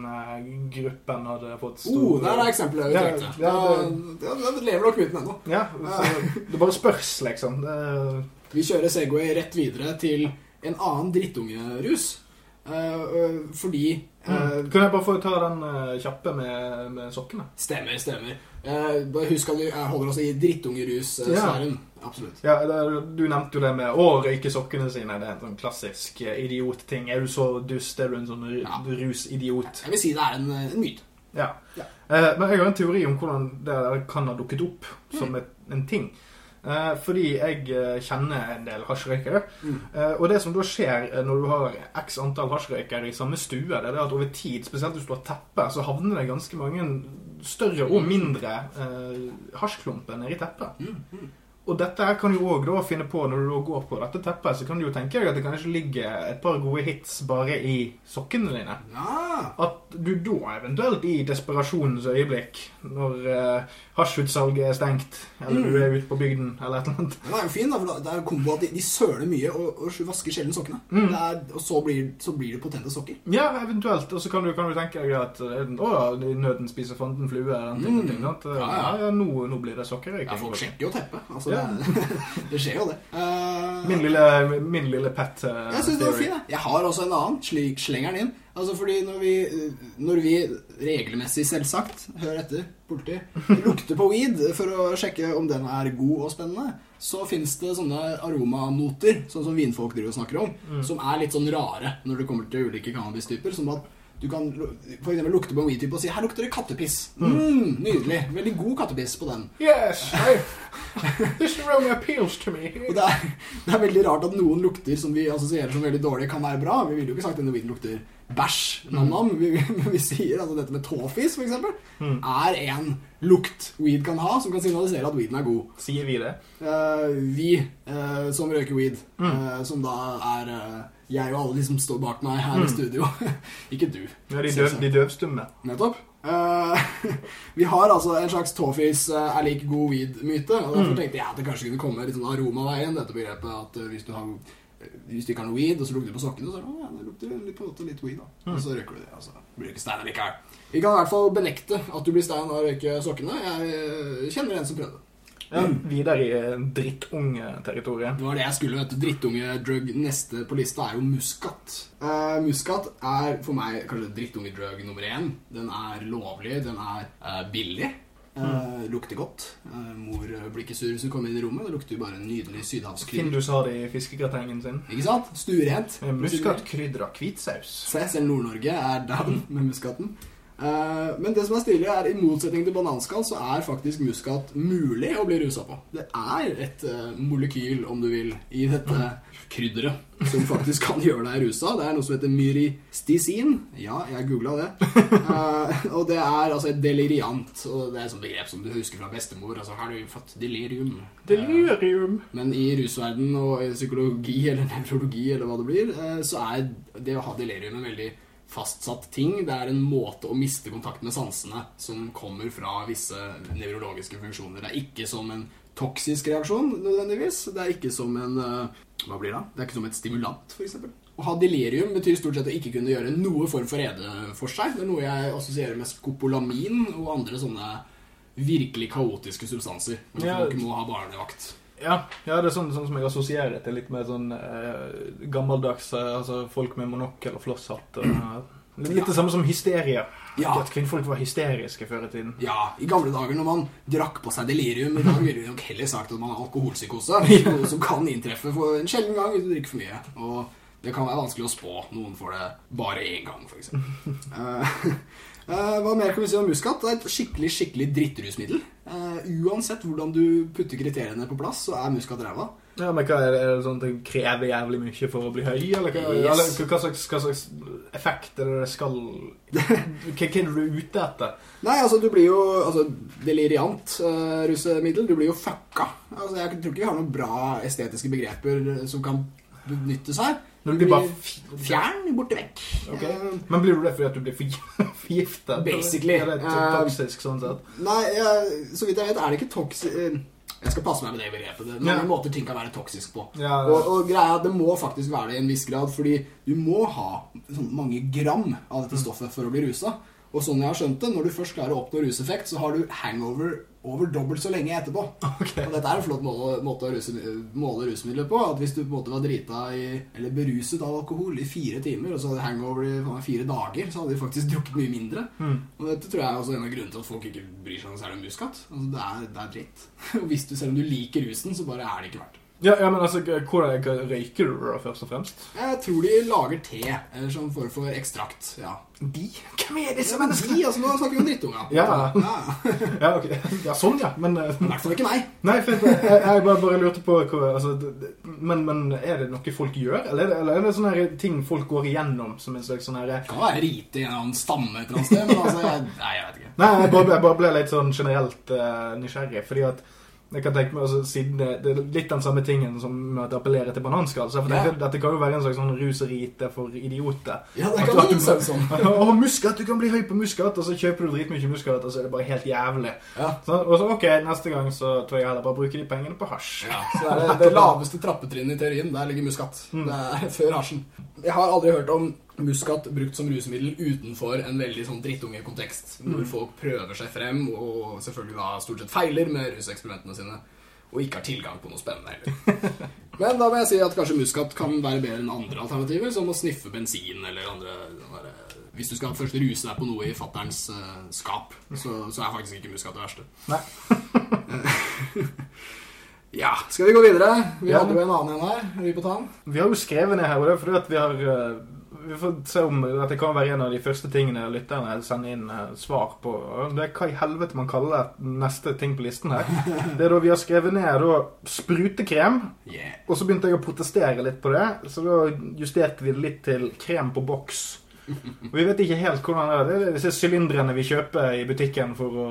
antivaksinegruppen hadde fått stor oh, der er eksempelet jeg Ja, trengte. ja, Ja, det, det lever nok uten ennå. Ja, så det bare spørs, liksom. Det, Vi kjører Segway rett videre til en annen drittungerus. Eh, eh, fordi eh, mm. Kan jeg bare få ta den eh, kjappe med, med sokkene? Stemmer, stemmer. Eh, husk at vi holder oss i drittungerus-sfæren. Absolutt. Ja, Du nevnte jo det med å røyke sokkene sine. Det er en sånn klassisk eh, idiotting. Er du så dust, er du en sånn Ja. rusidiot? Jeg vil si det er en, en myte. Ja. Ja. Eh, men jeg har en teori om hvordan det kan ha dukket opp Mm. som et, en ting. Eh, fordi jeg eh, kjenner en del hasjrøykere. Mm. Eh, og det som da skjer når du har x antall hasjrøykere i samme stue, det er at over tid, spesielt hvis du har teppe, så havner det ganske mange større og mindre eh, hasjklumper nedi teppet. Mm, mm. Og dette her kan du òg finne på når du går på dette teppet, så kan du jo tenke deg at det kanskje ligger et par gode hits bare i sokkene dine. Ja. At du da eventuelt i desperasjonens øyeblikk, når uh, hasjutsalget er stengt, eller du Mm. er ute på bygden, eller et eller annet Det er jo fint, da, for det er kombo at de, de søler mye og, og vasker sjelden sokkene. Mm. Det er, og så blir, så blir det potente sokker. Ja, eventuelt. Og så kan du, kan du tenke deg at eh, Å ja, nøden spiser fanden flue, den type Mm. ting. At, Ja, ja, ja. nå, nå blir det sokkerrøyking. Ja, folk sjekker jo teppet. Altså. Det, skjer jo det. Uh, Min lille, min lille pet uh, Jeg synes det var fin, jeg. Jeg har også en annen. Slik slenger den inn. Altså fordi når vi, når vi regelmessig, selvsagt, hør etter, politi, lukter på weed for å sjekke om den er god og spennende, så fins det sånne aromanoter, sånn som vinfolk driver og snakker om, Mm. som er litt sånn rare når det kommer til ulike cannabistyper. Som at du kan for eksempel lukte på en weed-type og si 'her lukter det kattepiss'. Mm, nydelig. Veldig god kattepiss på den. Yes! I, this aroma appeals to me. Og det er, det er veldig rart at noen lukter som vi assosierer som veldig dårlige, kan være bra. Vi ville jo ikke sagt at denne weeden lukter bæsj. Nam-nam. Vi, vi sier altså dette med tåfis, eksempel, Mm. er en lukt weed kan ha, som kan signalisere at weeden er god. Sier vi det? Uh, vi uh, som røyker weed, Mm. uh, som da er jeg og alle de som står bak meg her Mm. i studio. ikke du. Ja, de, døv, de døvstumme. Nettopp. Vi har altså en slags tåfis er lik god weed-myte. Og derfor Mm. tenkte jeg at det kanskje kunne komme litt sånn aromaveien, dette begrepet at hvis du har hvis du ikke har noe weed, og så lukter du på sokkene, så det, ja, det lukter litt på en måte litt weed, da. Og så røyker du det, og så blir du ikke stein likevel. Vi kan i hvert fall benekte at du blir stein av å røyke sokkene. Jeg eh, kjenner en som prøvde. Ja, videre i eh, drittunge-territoriet. Det var det jeg skulle, vet du. Drittunge-drug neste på lista er jo muskat. Uh, muskat er for meg kanskje drittunge-drug nummer én. Den er lovlig, den er uh, billig. Eh, lukter godt. Eh, mor blir ikke sur hvis hun kommer inn i rommet. Det lukter jo bare en nydelig sydhavskrydder. Findus har det i fiskegratengen sin. Ikke sant? Stuerent. Muskatkrydra hvitsaus. Se, selv Nord-Norge er down med muskaten. Eh, men det som er stilig, er i motsetning til bananskall, så er faktisk muskat mulig å bli rusa på. Det er et eh, molekyl, om du vil, i dette krydderet som faktisk kan gjøre deg rusa. Det er noe som heter myristisin. Ja, jeg googla det. Eh, og det er altså et deliriant. Og det er et sånt begrep som du husker fra bestemor. Altså, har du fått delirium? Delirium. men i rusverden og i psykologi eller nevrologi eller hva det blir, så er det å ha delirium en veldig fastsatt ting. Det er en måte å miste kontakt med sansene som kommer fra visse nevrologiske funksjoner. Det er ikke som en toksisk reaksjon nødvendigvis. Det er ikke som en eh, Hva blir det? Det er ikke som et stimulant, f.eks. Å ha delirium betyr stort sett å ikke kunne gjøre noe form for rede for seg. Det er noe jeg assosierer med skopolamin og andre sånne virkelig kaotiske substanser. Når folk må ha barnevakt. Ja, ja, det er sånn, sånn som jeg assosierer det til litt mer sånn eh, gammeldags eh, altså folk med monokkel og flosshatt. og, eh, litt det samme som hysteria. Ja. At kvinnfolk var hysteriske før i tiden. Ja, i gamle dager når man drakk på seg delirium I dag ville vi nok heller sagt at man har alkoholpsykose Noe som kan inntreffe for en sjelden gang hvis du drikker for mye Og det kan være vanskelig å spå Noen får det bare en gang for eh, Hva mer kan vi si om muskat? Det er et skikkelig, skikkelig drittrusmiddel Eh, Uansett hvordan du putter kriteriene på plass Så er muskat ræva Ja, men hva er det, sånn at det krever jævlig mye for å bli høy, eller hva, Yes. eller hva, slags, hva slags effekt er det det skal Hva, hva er du ute etter? Nei, altså du blir jo altså, deliriant uh, rusemiddel. Du blir jo fucka. Altså, jeg tror ikke vi har noen bra estetiske begreper som kan benyttes her. Når du blir bare Fjern, borte vekk. Ok. Eh, Men blir du det fordi at du blir forgifta? Basically. Eller Eh, toksisk sånn sett? nei, så vidt jeg vet, er det ikke toksi... eh, Jeg skal passe meg med det begrepet. Det er mange Ja. måter ting kan være toksisk på. Ja, Og, og greia det må faktisk være det i en viss grad, fordi du må ha sånn mange gram av dette stoffet for å bli rusa. Og sånn jeg har skjønt det, når du først klarer å oppnå ruseffekt, så har du hangover over dobbelt så lenge etterpå. Okay. Og dette er en flott måte, å ruse, måle rusmidler på. At hvis du på en måte var drita i, eller beruset av alkohol i fire timer, og så hadde hangover i fire dager, så hadde de faktisk drukket mye mindre. Mm. Og dette tror jeg er også en av grunnene til at folk ikke bryr seg om særlig om muskat. Altså, det, er, det er dritt. Og hvis du, selv om du liker rusen, så bare er det ikke verdt. Ja, ja, men altså, hvordan røyker du da, først og fremst? Jeg tror de lager te, eller sånn form for ekstrakt. Ja. De? Hvem er Disse menneskene, altså, nå snakker vi om drittunger. Ja. ja. Ja, ok. Ja, sånn, ja. Men eh, I hvert fall ikke meg. Nei, for jeg, jeg, bare, bare lurte på hva, altså, men, men er det noe folk gjør? Eller er det, eller er det sånne her ting folk går igjennom som en slags sånn her Det kan være rite i en annen stamme et eller annet sted, men altså, jeg, nei, jeg vet ikke. Nei, jeg bare, jeg bare ble litt sånn generelt uh, nysgjerrig, fordi at jeg kan tenke meg, altså, siden det, det er litt den samme tingen som med at det appellerer til bananskall, så jeg Ja. dette kan jo være en slags sånn ruserite for idioter. Ja, det kan at du du- se ut muskat, du kan bli høy på muskat, og så kjøper du dritmye muskat, og så er det bare helt jævlig. Ja. Så, og så, ok, neste gang så tror jeg heller bare bruker de pengene på hasj. Ja, så det er det, det laveste trappetrinnet i teorien. Der ligger muskat. Mm. Det er før hasjen. Jeg har aldri hørt om muskat brukt som rusmiddel utenfor en veldig sånn drittungekontekst. Hvor Mm. folk prøver seg frem, og selvfølgelig da stort sett feiler med ruseksperimentene sine. Og ikke har tilgang på noe spennende heller. Men da må jeg si at kanskje muskat kan være bedre enn andre alternativer, som å sniffe bensin eller andre der, Hvis du skal først ruse deg på noe i fatterns uh, skap, så, så er faktisk ikke muskat det verste. Nei. Ja, skal vi gå videre? Vi Ja. hadde jo en annen en her. Er vi på tann? Vi har jo skrevet ned her, og det er fordi at vi har eh, Vi får se om dette kan være en av de første tingene lytterne sender inn eh, svar på. Det er hva i helvete man kaller neste ting på listen her. Det er da vi har skrevet ned da sprutekrem, Yeah. og så begynte jeg å protestere litt på det. Så da justerte vi det litt til krem på boks. Og vi vet ikke helt hvordan det er. Det er disse sylindrene vi kjøper i butikken for å,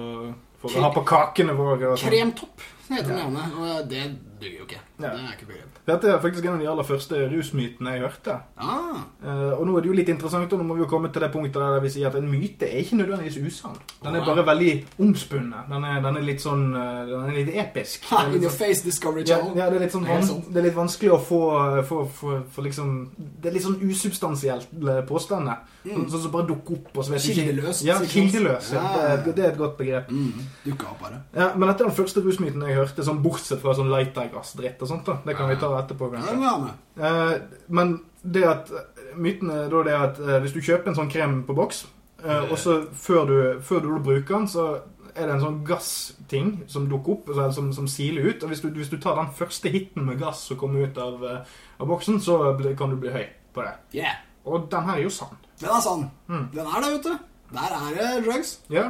for å ha på kakene våre. sånn. Kremtopp heter den ene, og det duger jo ikke. Det er ikke begrep. Dette er faktisk en av de aller første rusmytene jeg hørte. Ah, Uh, og nå er det jo litt interessant, og nå må vi jo komme til det punktet der vi sier at en myte er ikke nødvendigvis usann. Den er bare veldig omspunnet. Den er, den er litt sånn eh, Den er litt episk. ha, in your sånn- face Discovery Channel. ja, det er sånn van. Det er litt vanskelig å få, få, få, få liksom Det er litt sånn usubstansielt eh, påstander. Mm. Sånn som bare dukker opp. Og så vet Kildeløst, Ja, kildeløst. Ja. Ja, ja, ja. Det, det er et godt begrep. Mm, Dukker opp det. Ja, men dette er den første rusmyten jeg hørte, sånn bortsett fra sånn lightergassdritt og sånt. da Det kan vi ta etterpå. Ja, kanskje. Eh, men det at myten er da det at eh, hvis du kjøper en sånn krem på boks, eh, og så før du, før du bruker den, så er det en sånn gassting som dukker opp, altså, som, som siler ut. Og hvis du, hvis du tar den første hiten med gass som kommer ut av, av boksen, så kan du bli høy på det. Yeah. Og den her er jo sann. Den er sann. Mm. Den er det, vet du. Der er det drugs. Ja.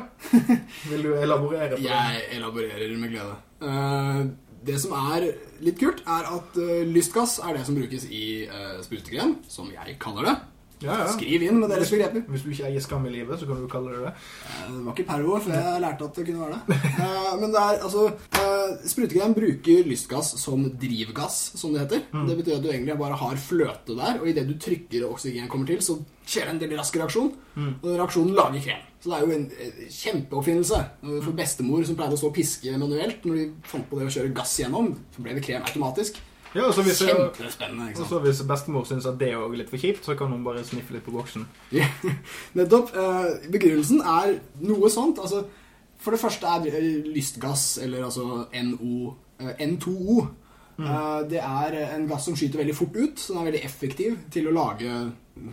Vil du elaborere på det? Jeg elaborerer med glede. Eh, det som er litt kult, er at uh, lystgass er det som brukes i uh, sprutekrem, som jeg kaller det. Ja, ja. Skriv inn med deres begreper. Hvis du ikke eier skam i livet, så kan du kalle det det. Eh, Det var ikke pervo, for jeg lærte at det kunne være det. Eh, Men det er altså eh, Sprutekrem bruker lystgass som drivgass, som det heter. Mm. Det betyr at du egentlig bare har fløte der, og idet du trykker og oksygen kommer til, så skjer det en del rask reaksjon. Mm. Og reaksjonen lager krem. Så det er jo en eh, kjempeoppfinnelse. For bestemor som pleide å stå og piske manuelt, når de fant på det å kjøre gass gjennom, så ble det krem automatisk. Ja, og så hvis, Kjempespennende. og så hvis bestemor syns at det er litt for kjipt, så kan hun bare sniffe litt på boksen. Ja, Nettopp. eh, Begrunnelsen er noe sånt. Altså, for det første er lystgass, eller altså NO, eh, N2O mm. Det er en gass som skyter veldig fort ut, så den er veldig effektiv til å lage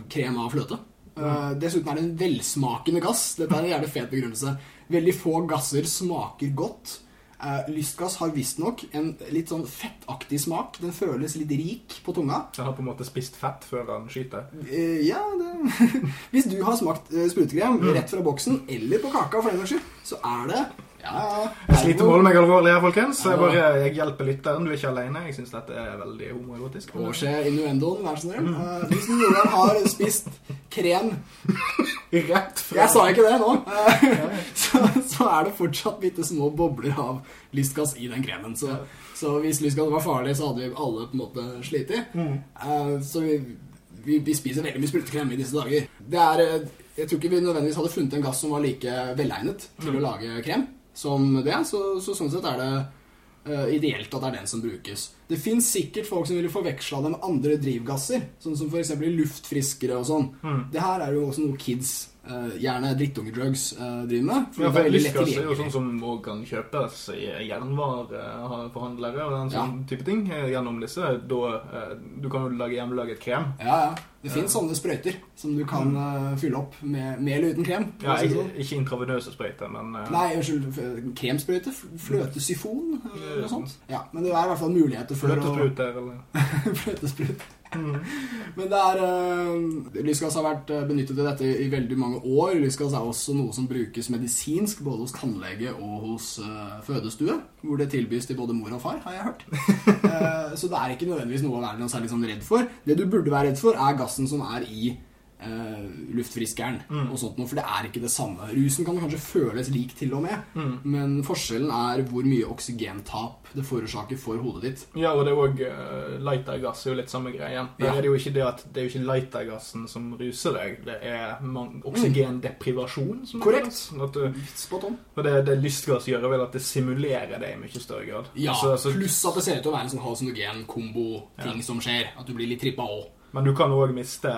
krem av fløte. Uh, dessuten er det en velsmakende gass. Dette er en jævlig fet begrunnelse. Veldig få gasser smaker godt. Uh, lystgass har visstnok en litt sånn fettaktig smak. Den føles litt rik på tunga. Den har på en måte spist fett før den skyter? Uh, ja, det Hvis du har smakt uh, sprutekrem mm. rett fra boksen, eller på kaka for den saks skyld, så er det ja, Jeg sliter med å holde meg alvorlig her, folkens. Jeg, bare, jeg hjelper lytteren. Du er ikke alene. Jeg syns dette er veldig homoerotisk. Årse innuendoen, vær så snill. Mm. Hvis noen har spist krem Rett fra Jeg sa ikke det nå. så, så, er det fortsatt bitte små bobler av lystgass i den kremen. Så, så hvis lystgass var farlig, så hadde vi alle på en måte slitt. Mm. Uh, så vi, vi, vi, spiser veldig mye sprutekrem i disse dager. Det er, eh, jeg tror ikke vi nødvendigvis hadde funnet en gass som var like velegnet til mm. å lage krem som det. Så, så sånn sett er det uh, ideelt at det er den som brukes. Det fins sikkert folk som ville forveksla det med andre drivgasser, sånn som f.eks. luftfriskere og sånn. Mm. Det her er jo også noe kids uh, gjerne drittungedrugs uh, driver med. For ja, for lystgass er jo sånn som òg kan kjøpes i jernvareforhandlere og den sånn ja. type ting gjennom disse. Da, uh, du kan jo lage hjemmelaget krem. Ja, ja. Det fins sånne sprøyter som du kan uh, fylle opp med, med, eller uten krem. Ja, ikke, sånn. ikke intravenøse sprøyter, men. Nei, unnskyld. Kremsprøyte. Fløtesyfon. Noe sånt. Ja, men det er i hvert fall muligheter for Fløtesprut der, eller? Fløtesprut. Men det er uh, Lystgass har vært benyttet til dette i veldig mange år. Lystgass er også noe som brukes medisinsk både hos tannlege og hos uh, fødestue. Hvor det tilbys til både mor og far, har jeg hørt. uh, så det er ikke nødvendigvis noe å være noe særlig sånn redd for. Det du burde være redd for, er gassen som er i uh, luftfriskeren mm. og sånt noe, for det er ikke det samme. Rusen kan kanskje føles lik til og med, mm. men forskjellen er hvor mye oksygentap det forårsaker for hodet ditt. Ja, og det er òg uh, lightergass er jo litt samme greia. Ja. er det jo ikke det at det er jo ikke lightergassen som ruser deg, det er oksygendeprivasjon. Som Korrekt. At du, Spot on. Og det, det lystgass gjør, vel at det simulerer det i mye større grad. Ja, altså, så, pluss at det ser ut til å være en sånn halsinogen-kombo-ting ja. som skjer. At du blir litt trippa òg. Men du kan òg miste,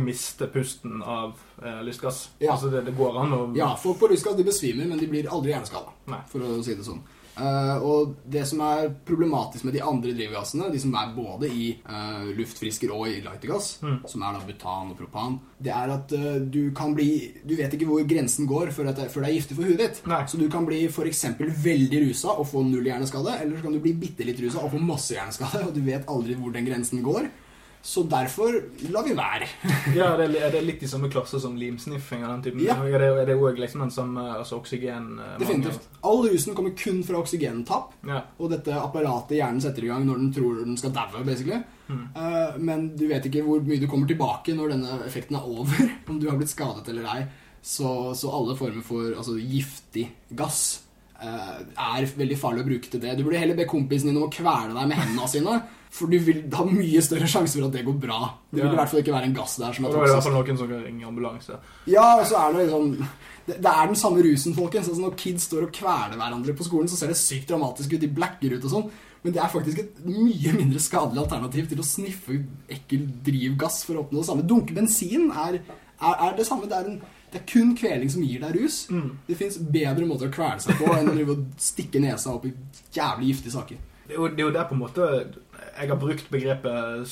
miste pusten av eh, lystgass. Ja. Altså det, det, går an å Ja, folk på lystgass de besvimer, men de blir aldri hjerneskada, for å si det sånn. Uh, og det som er problematisk med de andre drivgassene, de som er både i uh, luftfrisker og i lightergass, mm. som er da butan og propan, det er at uh, du kan bli Du vet ikke hvor grensen går før det, før det er giftig for huet ditt. Nei. Så du kan bli f.eks. veldig rusa og få null hjerneskade, eller så kan du bli bitte litt rusa og få masse hjerneskade, og du vet aldri hvor den grensen går. Så derfor lar vi være. ja, er det, er det litt i samme klasse som limsniffing? og den typen? Ja. Er det, er det også liksom en samme altså oksygen... Eh, Definitivt. All rusen kommer kun fra oksygentap. Ja. Og dette apparatet hjernen setter i gang når den tror den skal daue, basically. Mm. Uh, men du vet ikke hvor mye du kommer tilbake når denne effekten er over. Om du har blitt skadet eller ei. Så, så alle former for altså, giftig gass uh, er veldig farlig å bruke til det. Du burde heller be kompisen din om å kvele deg med hendene sine. For du vil ha mye større sjanse for at det går bra. Det vil i hvert fall ikke være en gass der som er toksisk. Det er i hvert fall noen som kan ringe ambulanse. Ja, og så er det liksom det, det, er den samme rusen, folkens. Altså, når kids står og kveler hverandre på skolen, så ser det sykt dramatisk ut. De blacker ut og sånn. Men det er faktisk et mye mindre skadelig alternativ til å sniffe ekkel drivgass for å oppnå det samme. Dunke bensin er, er, er det samme. Det er, en, det er, kun kveling som gir deg rus. Mm. Det fins bedre måter å kvele seg på enn å stikke nesa opp i jævlig giftige saker. Det er, jo, det er jo der på en måte jeg har brukt begrepet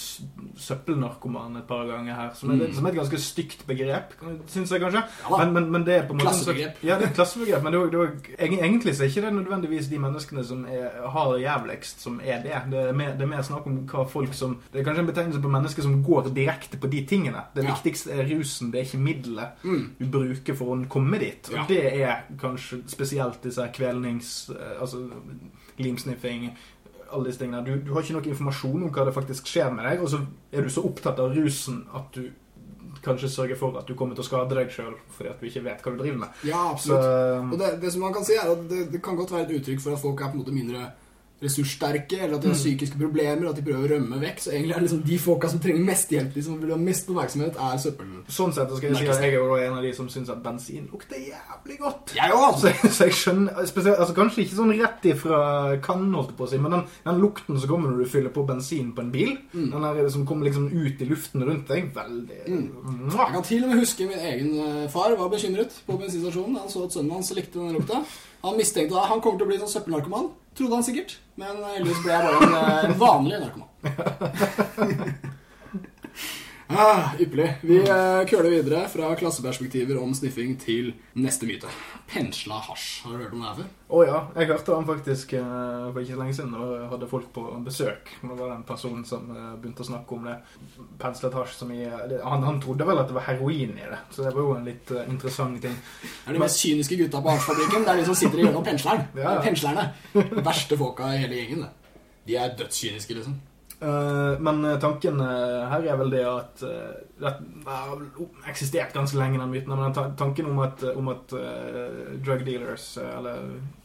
søppelnarkoman et par ganger her, som er, mm. som er et ganske stygt begrep, syns jeg kanskje. Ja, men, men, men, det er på en måte Klassebegrep. Ja, det er et klassebegrep, men det det egentlig så er ikke det nødvendigvis de menneskene som er, har jævligst, som er det. Det er, mer, det er, mer, snakk om hva folk som Det er kanskje en betegnelse på mennesker som går direkte på de tingene. Det ja. viktigste er rusen, det er ikke middelet mm. du bruker for å komme dit. Og ja. det er kanskje spesielt disse kvelnings... Eh, altså limsniffing alle disse tingene. Du, du, har ikke noe informasjon om hva det faktisk skjer med deg, og så er du så opptatt av rusen at du kanskje sørger for at du kommer til å skade deg sjøl fordi at du ikke vet hva du driver med. Ja, absolutt. Så, og det, det, som man kan si, er at det, det, kan godt være et uttrykk for at folk er på en måte mindre ressurssterke, eller at de har mm. psykiske problemer, at de prøver å rømme vekk. Så egentlig er det liksom de folka som trenger mest hjelp, de som vil ha mest oppmerksomhet, er søppel. Sånn sett skal jeg si at jeg er en av de som syns at bensin lukter jævlig godt. Jeg også. Så, så, jeg skjønner spesielt, altså Kanskje ikke sånn rett ifra kannen, holdt på å si, men den, den, lukten som kommer når du fyller på bensin på en bil, mm. den der som kommer liksom ut i luften rundt deg, veldig mm. Jeg kan til og med huske min egen eh, far var bekymret på bensinstasjonen. Han så at sønnen hans likte den lukta. Han mistenkte at han kommer til å bli sånn søppelnarkoman. Trodde han sikkert. Men heldigvis ble jeg bare en, eh, vanlig narkoman. Ah, ypperlig. Vi uh, køler videre fra klasseperspektiver om sniffing til neste myte. Pensla hasj. Har du hørt om det her før? Å oh, ja. Jeg hørte han faktisk uh, for ikke så lenge siden. Og jeg hadde folk på besøk. Det var en person som uh, begynte å snakke om det. Penslet hasj som i han, han, trodde vel at det var heroin i det. Så det var jo en litt interessant ting. Det er de mest kyniske gutta på hasjfabrikken. Det er de som sitter i hjørnet og pensler. Ja. Penslerne. Verste folka i hele gjengen. Det. De er dødskyniske, liksom. Uh, men eh, tanken uh, her er vel det at Det har eksistert ganske lenge, den myten. Men tanken om at, om at drug dealers, eller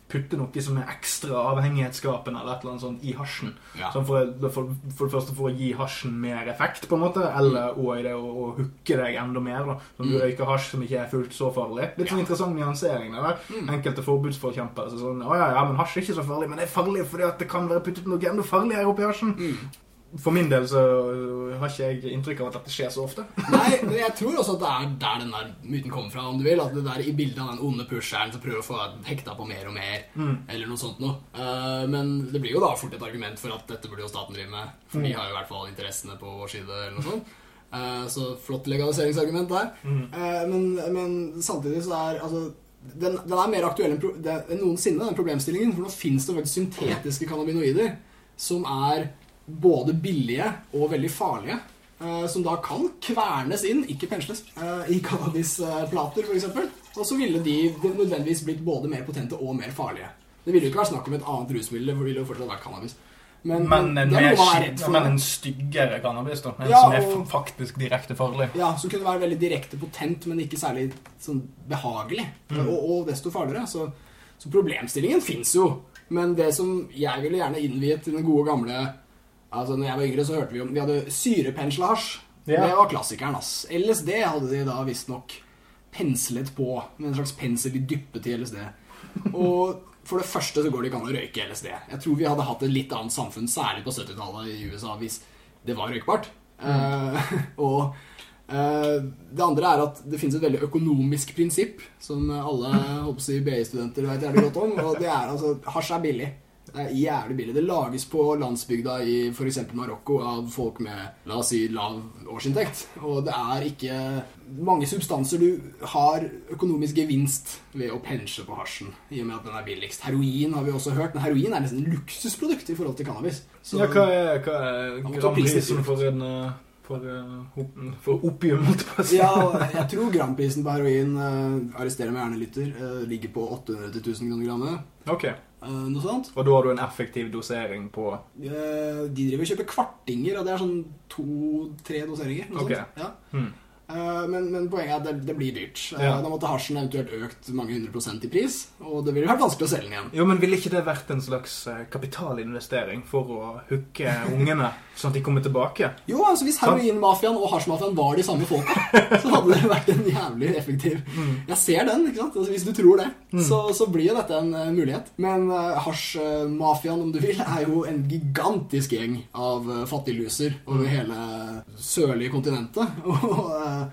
putte noe som er ekstra avhengighetsskapende eller et eller annet sånt i hasjen. Ja. Sånn for, for, for, det første for å gi hasjen mer effekt, på en måte, eller mm. i det å, å hooke deg enda mer. da Når du mm. røyker hasj som ikke er fullt så farlig. Litt sånn ja. interessant nyansering der. Mm. Enkelte forbudsforkjempere så sånn Å ja, ja, men hasj er ikke så farlig, men det er farlig fordi at det kan være puttet noe enda farligere oppi hasjen. Mm for min del så har ikke jeg inntrykk av at dette skjer så ofte. Nei, men jeg tror også at det er der den der myten kommer fra, om du vil. At det der i bildet av den onde pusheren som prøver å få hekta på mer og mer, mm. eller noe sånt noe. Uh, men det blir jo da fort et argument for at dette burde jo staten drive med. For mm. de har jo i hvert fall interessene på vår side, eller noe sånt. Uh, så flott legaliseringsargument der. Mm. Uh, men, men, samtidig så er altså den, den er mer aktuell enn, enn noensinne, den problemstillingen. For nå fins det faktisk syntetiske cannabinoider som er både billige og veldig farlige. Uh, som da kan kvernes inn, ikke pensles, uh, i cannabisplater f.eks. Og så ville de nødvendigvis blitt både mer potente og mer farlige. Det ville jo ikke vært snakk om et annet rusmiddel, det ville jo fortsatt vært cannabis. Men, men, en, mer, men en styggere cannabis, da. En ja, som er og, faktisk direkte farlig. Ja, som kunne være veldig direkte potent, men ikke særlig sånn behagelig. Mm. Og, og, desto farligere. Så, så problemstillingen fins jo. Men det som jeg ville gjerne innviet til den gode gamle Altså, når jeg var yngre, så hørte vi om Vi hadde syrepensla hasj. Ja. Det var klassikeren, ass. LSD hadde de da visstnok penslet på med en slags pensel de dyppet til LSD. Og for det første så går det ikke an å røyke LSD. Jeg tror vi hadde hatt et litt annet samfunn, særlig på 70-tallet i USA, hvis det var røykbart. Mm. Uh, og uh, det andre er at det finnes et veldig økonomisk prinsipp som alle si, BI-studenter vet jævlig godt om, og det er altså hasj er billig. Det er jævlig billig. Det lages på landsbygda i f.eks. Marokko av folk med la oss si, lav årsinntekt. Og det er ikke mange substanser du har økonomisk gevinst ved å pensje på hasjen. I og med at den er billigst. Heroin har vi også hørt, men heroin er nesten luksusprodukt i forhold til cannabis. Så, ja, hva er, hva er gramprisen for en uh, for, uh, for opium, holdt jeg på å si? ja, jeg tror gramprisen på heroin, uh, arresterer meg gjerne lytter, uh, ligger på 800 til 1000 kroner grammet. Okay. Uh, noe sånt. Og da har du en effektiv dosering på uh, De driver og kjøper kvartinger, og det er sånn to-tre doseringer. Noe okay. sånt. Ja. Hmm. Uh, men, men, poenget er at det, det blir dyrt. Ja. Da måtte hasjen eventuelt økt mange hundre prosent i pris, og det ville vært vanskelig å selge den igjen. Jo, men Ville ikke det vært en slags kapitalinvestering for å hooke ungene, sånn at de kommer tilbake? Jo, altså hvis heroinmafiaen og hasjmafiaen var de samme folka, så hadde det vært en jævlig effektiv mm. Jeg ser den, ikke sant? Altså, hvis du tror det, mm. så, så, blir jo dette en uh, mulighet. Men uh, hasjmafiaen, om du vil, er jo en gigantisk gjeng av uh, fattigluser over mm. hele sørlige kontinentet. og Eh,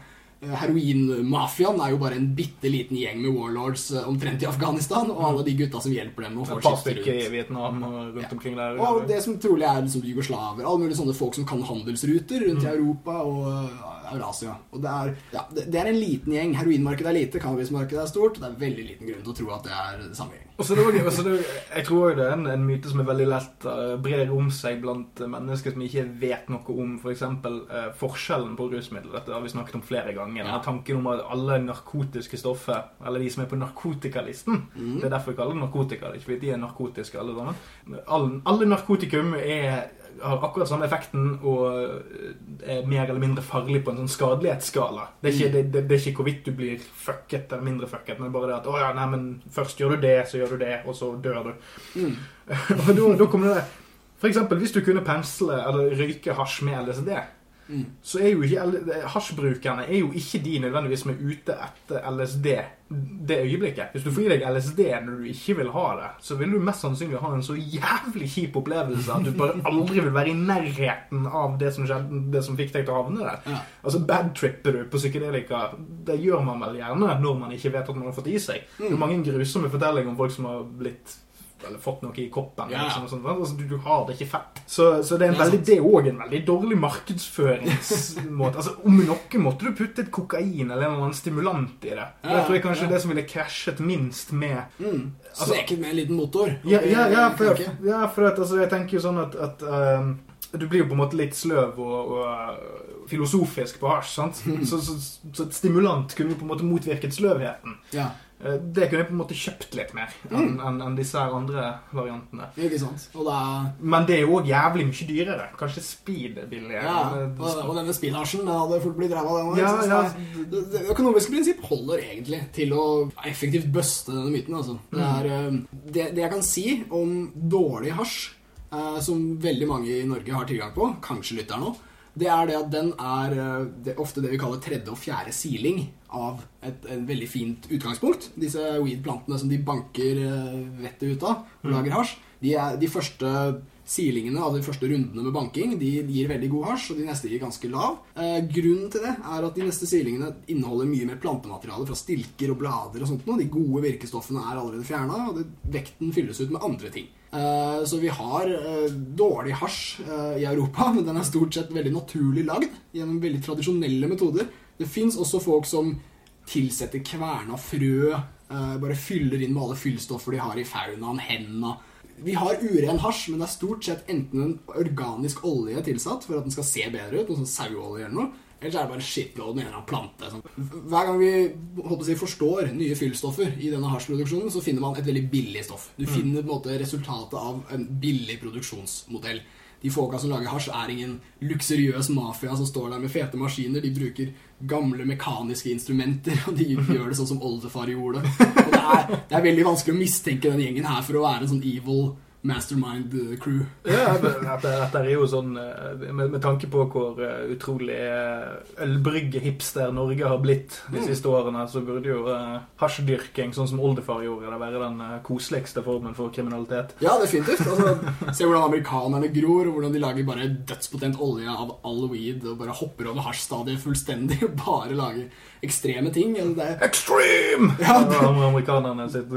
heroinmafiaen er jo bare en bitte liten gjeng med warlords eh, omtrent i Afghanistan, og alle de gutta som hjelper dem. Og rundt. og ja. omkring der. Og det som trolig er liksom jugoslaver. Alle mulige sånne folk som kan handelsruter rundt mm. i Europa og eh, Eurasia. Og det er, ja, det er, en liten gjeng. Heroinmarkedet er lite, cannabismarkedet er stort. Det er veldig liten grunn til å tro at det er samme gjeng. Og så det, også det, jeg tror det er en, en, myte som er veldig lett uh, brer om seg blant mennesker som ikke vet noe om f.eks. For uh, forskjellen på rusmidler. Dette har vi snakket om flere ganger. Ja. Tanken om at alle narkotiske stoffer, eller de som er på narkotikalisten mm. Det er derfor vi kaller det narkotika. Ikke fordi de er narkotiske, alle sammen. Alle, alle narkotikum er har akkurat samme effekten og eh, er mer eller mindre farlig på en sånn skadelighetsskala. Det er ikke, det, det, det er ikke hvorvidt du blir fucket eller mindre fucket, men bare det at å ja, nei, men først gjør du det, så gjør du det, og så dør du. Mm. og da, da kommer det For eksempel hvis du kunne pensle eller røyke hasj med LSD Mm. så er jo ikke hasjbrukerne er jo ikke de nødvendigvis som er ute etter LSD det øyeblikket. Hvis du får i deg LSD når du ikke vil ha det, så vil du mest sannsynlig ha en så jævlig kjip opplevelse at du bare aldri vil være i nærheten av det som, skjedde, det som fikk deg til å havne der. Ja. Altså Badtripper du på psykedelika, det gjør man vel gjerne når man ikke vet at man har fått i seg. Mm. Det er mange grusomme fortellinger om folk som har blitt eller fått noe i koppen. Ja. Liksom, sånn, altså, du, du har det ikke fett. Så, så det er veldig, det er òg en veldig dårlig markedsføringsmåte. altså, om noe måtte du putte et kokain eller en eller annen stimulant i det. Ja, det tror jeg kanskje ja. er det som ville krasjet minst med Mm. Altså- Sneket med en liten motor. Ja, ja, ja, for, ja, for at, altså, jeg tenker jo sånn at, at ehm, du blir jo på en måte litt sløv og, og filosofisk på hasj. sant? Så, så, så et stimulant kunne jo på en måte motvirket sløvheten. Ja, Det kunne jeg på en måte kjøpt litt mer enn Mm. en, en disse andre variantene. ikke sant. Det er Men det er jo òg jævlig mye dyrere. Kanskje speed er billigere. Ja, og, og denne spillhasjen den hadde fort blitt ræva, den òg. Ja, ja. Det, det økonomiske prinsipp holder egentlig til å effektivt buste denne myten. Altså. Det, Mm. er, eh, det, det jeg kan si om dårlig hasj, eh, som veldig mange i Norge har tilgang på, kanskje lytter nå, det er det at den er det det, ofte det vi kaller tredje og fjerde siling av et, et veldig fint utgangspunkt. Disse weed-plantene som de banker eh, vettet ut av og Mm. lager hasj, de, er, de første silingene, altså de første rundene med banking, de gir veldig god hasj, og de neste gir ganske lav. Eh, grunnen til det er at de neste silingene inneholder mye mer plantemateriale fra stilker og blader og sånt noe. De gode virkestoffene er allerede fjerna, og det, vekten fylles ut med andre ting. Eh, så vi har eh, dårlig hasj eh, i Europa, men den er stort sett veldig naturlig lagd gjennom veldig tradisjonelle metoder. Det fins også folk som tilsetter kverna frø, eh, bare fyller inn med alle fyllstoffer de har i faunaen, hendene. Vi har uren hasj, men det er stort sett enten en organisk olje tilsatt for at den skal se bedre ut, noe sånn saueolje eller noe, eller så er det bare shitload med en eller annen plante. Sånn. Hver gang vi håper si, forstår nye fyllstoffer i denne hasjproduksjonen, så finner man et veldig billig stoff. Du finner på en måte resultatet av en billig produksjonsmodell. De folka som lager hasj, er ingen luksuriøs mafia som står der med fete maskiner. De bruker gamle mekaniske instrumenter, og de gjør det sånn som oldefar gjorde. Og det er, det er veldig vanskelig å mistenke den gjengen her for å være en sånn evil mastermind-crew. Ja, dette, dette er jo sånn eh, med, med tanke på hvor eh, utrolig eh, ølbrygge-hipster Norge har blitt de Mm. siste årene, så burde jo uh, hasjdyrking, sånn som oldefar gjorde, det være den uh, koseligste formen for kriminalitet. Ja, definitivt. Altså, se hvordan amerikanerne gror, og hvordan de lager bare dødspotent olje av all weed, og bare hopper over hasjstadiet fullstendig, og bare lager ekstreme ting. Det, er, Extreme! Ja, Det ja, amerikanerne sitt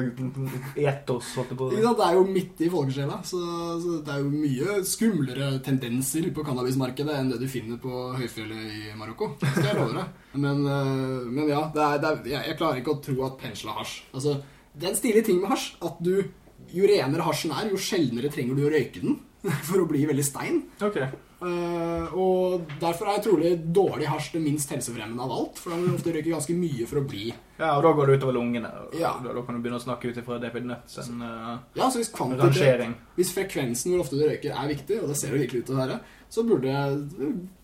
etos, holdt på det er jo midt i folkesjela, så, så det er jo mye skumlere tendenser på cannabismarkedet enn det du finner på høyfjellet i Marokko. Det skal jeg love deg. Men, øh, men ja, det er, det er, jeg, klarer ikke å tro at pensla hasj. Altså, det er en stilig ting med hasj at du jo renere hasjen er, jo sjeldnere trenger du å røyke den for å bli veldig stein. Ok. Eh, og derfor er trolig dårlig hasj det minst helsefremmende av alt. For da må du ofte røyke ganske mye for å bli Ja, og da går det utover lungene. og Ja. Da, da kan du begynne å snakke ut ifra David Nuts en eh, Ja, så hvis. Hvis frekvensen hvor ofte du røyker er viktig, og det ser det virkelig ut til å være, så burde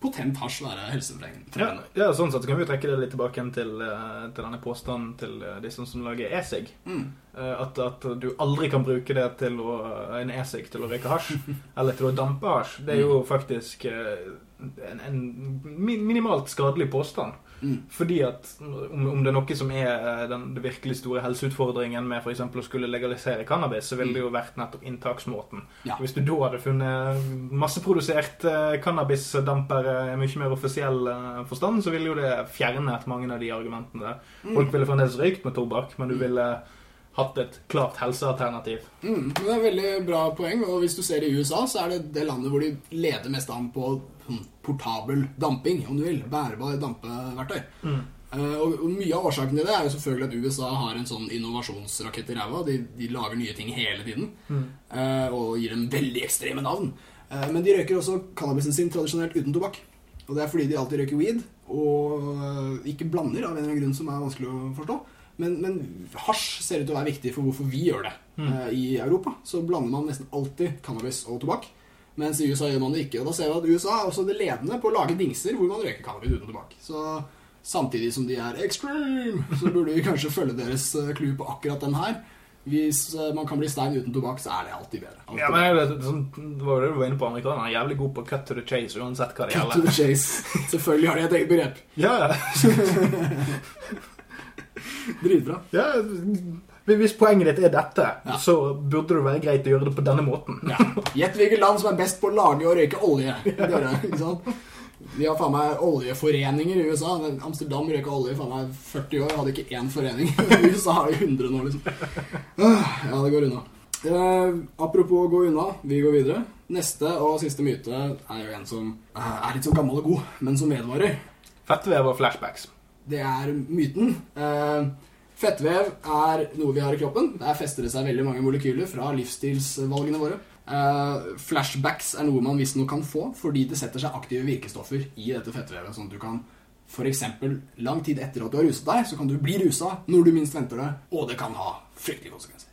potent hasj være Ja, helsefremmende. ja, sånn sett så kan vi jo trekke det litt tilbake til, eh, til denne påstanden til eh, de som, som lager e-sig. Mm. Eh, At, at du aldri kan bruke det til å, en e-sig til å røyke hasj, eller til å dampe hasj. Det er jo faktisk eh, en, en minimalt skadelig påstand. Mm. Fordi at om, om det er noe som er den, den, virkelig store helseutfordringen med f.eks. å skulle legalisere cannabis, så ville det jo vært nettopp inntaksmåten. Ja. Hvis du da hadde funnet masseprodusert eh, cannabisdamper eh, i mye mer offisiell eh, forstand, så ville jo det fjernet mange av de argumentene. Folk ville fremdeles røykt med tobakk, men du ville hatt et klart helsealternativ. Mm. Det er et veldig bra poeng, og hvis du ser i USA, så er det det landet hvor de leder mest an på portabel damping, om du vil. Bærbar dampeverktøy. Mm. Uh, og, og mye av årsaken til det er jo selvfølgelig at USA har en sånn innovasjonsrakett i ræva. De, de lager nye ting hele tiden. eh, og gir dem veldig ekstreme navn. Uh, men de røyker også cannabisen sin tradisjonelt uten tobakk. Og det er fordi de alltid røyker weed, og ikke blander, av en eller annen grunn som er vanskelig å forstå. Men, men hasj ser ut til å være viktig for hvorfor vi gjør det. Eh, I Europa så blander man nesten alltid cannabis og tobakk. Mens i USA gjør man det ikke. Og da ser vi at USA er også det ledende på å lage dingser hvor man røyker cannabis uten tobakk. Så samtidig som de er extreme, så burde vi kanskje følge deres eh, clou på akkurat den her. Hvis eh, man kan bli stein uten tobakk, så er det alltid bedre. Alltid Ja, men vet, det, det var det du var inne på. Amerikanerne er jævlig gode på cut to the chase uansett hva det gjelder. Cut to the chase. Selvfølgelig har de et eget begrep. Ja, ja. Dritbra. ja. Hvis poenget ditt er dette, Ja. så burde det være greit å gjøre det på denne måten. Ja. Gjett hvilket land som er best på å lage og røyke olje. Dere, ikke sant? De har faen meg oljeforeninger i USA. Amsterdam røyka olje i faen meg 40 år. Hadde ikke én forening. I USA har de 100 nå, liksom. Ja, det går unna. Eh, apropos å gå unna, vi går videre. Neste og siste myte er jo en som eh, er litt så gammel og god, men som vedvarer. Fettvev og flashbacks. Det er myten. Eh, fettvev er noe vi har i kroppen. Der fester det seg veldig mange molekyler fra livsstilsvalgene våre. Eh, flashbacks er noe man visstnok kan få fordi det setter seg aktive virkestoffer i dette fettvevet. Sånn at du kan f.eks. lang tid etter at du har ruset deg, så kan du bli rusa når du minst venter det, og det kan ha fryktelige konsekvenser.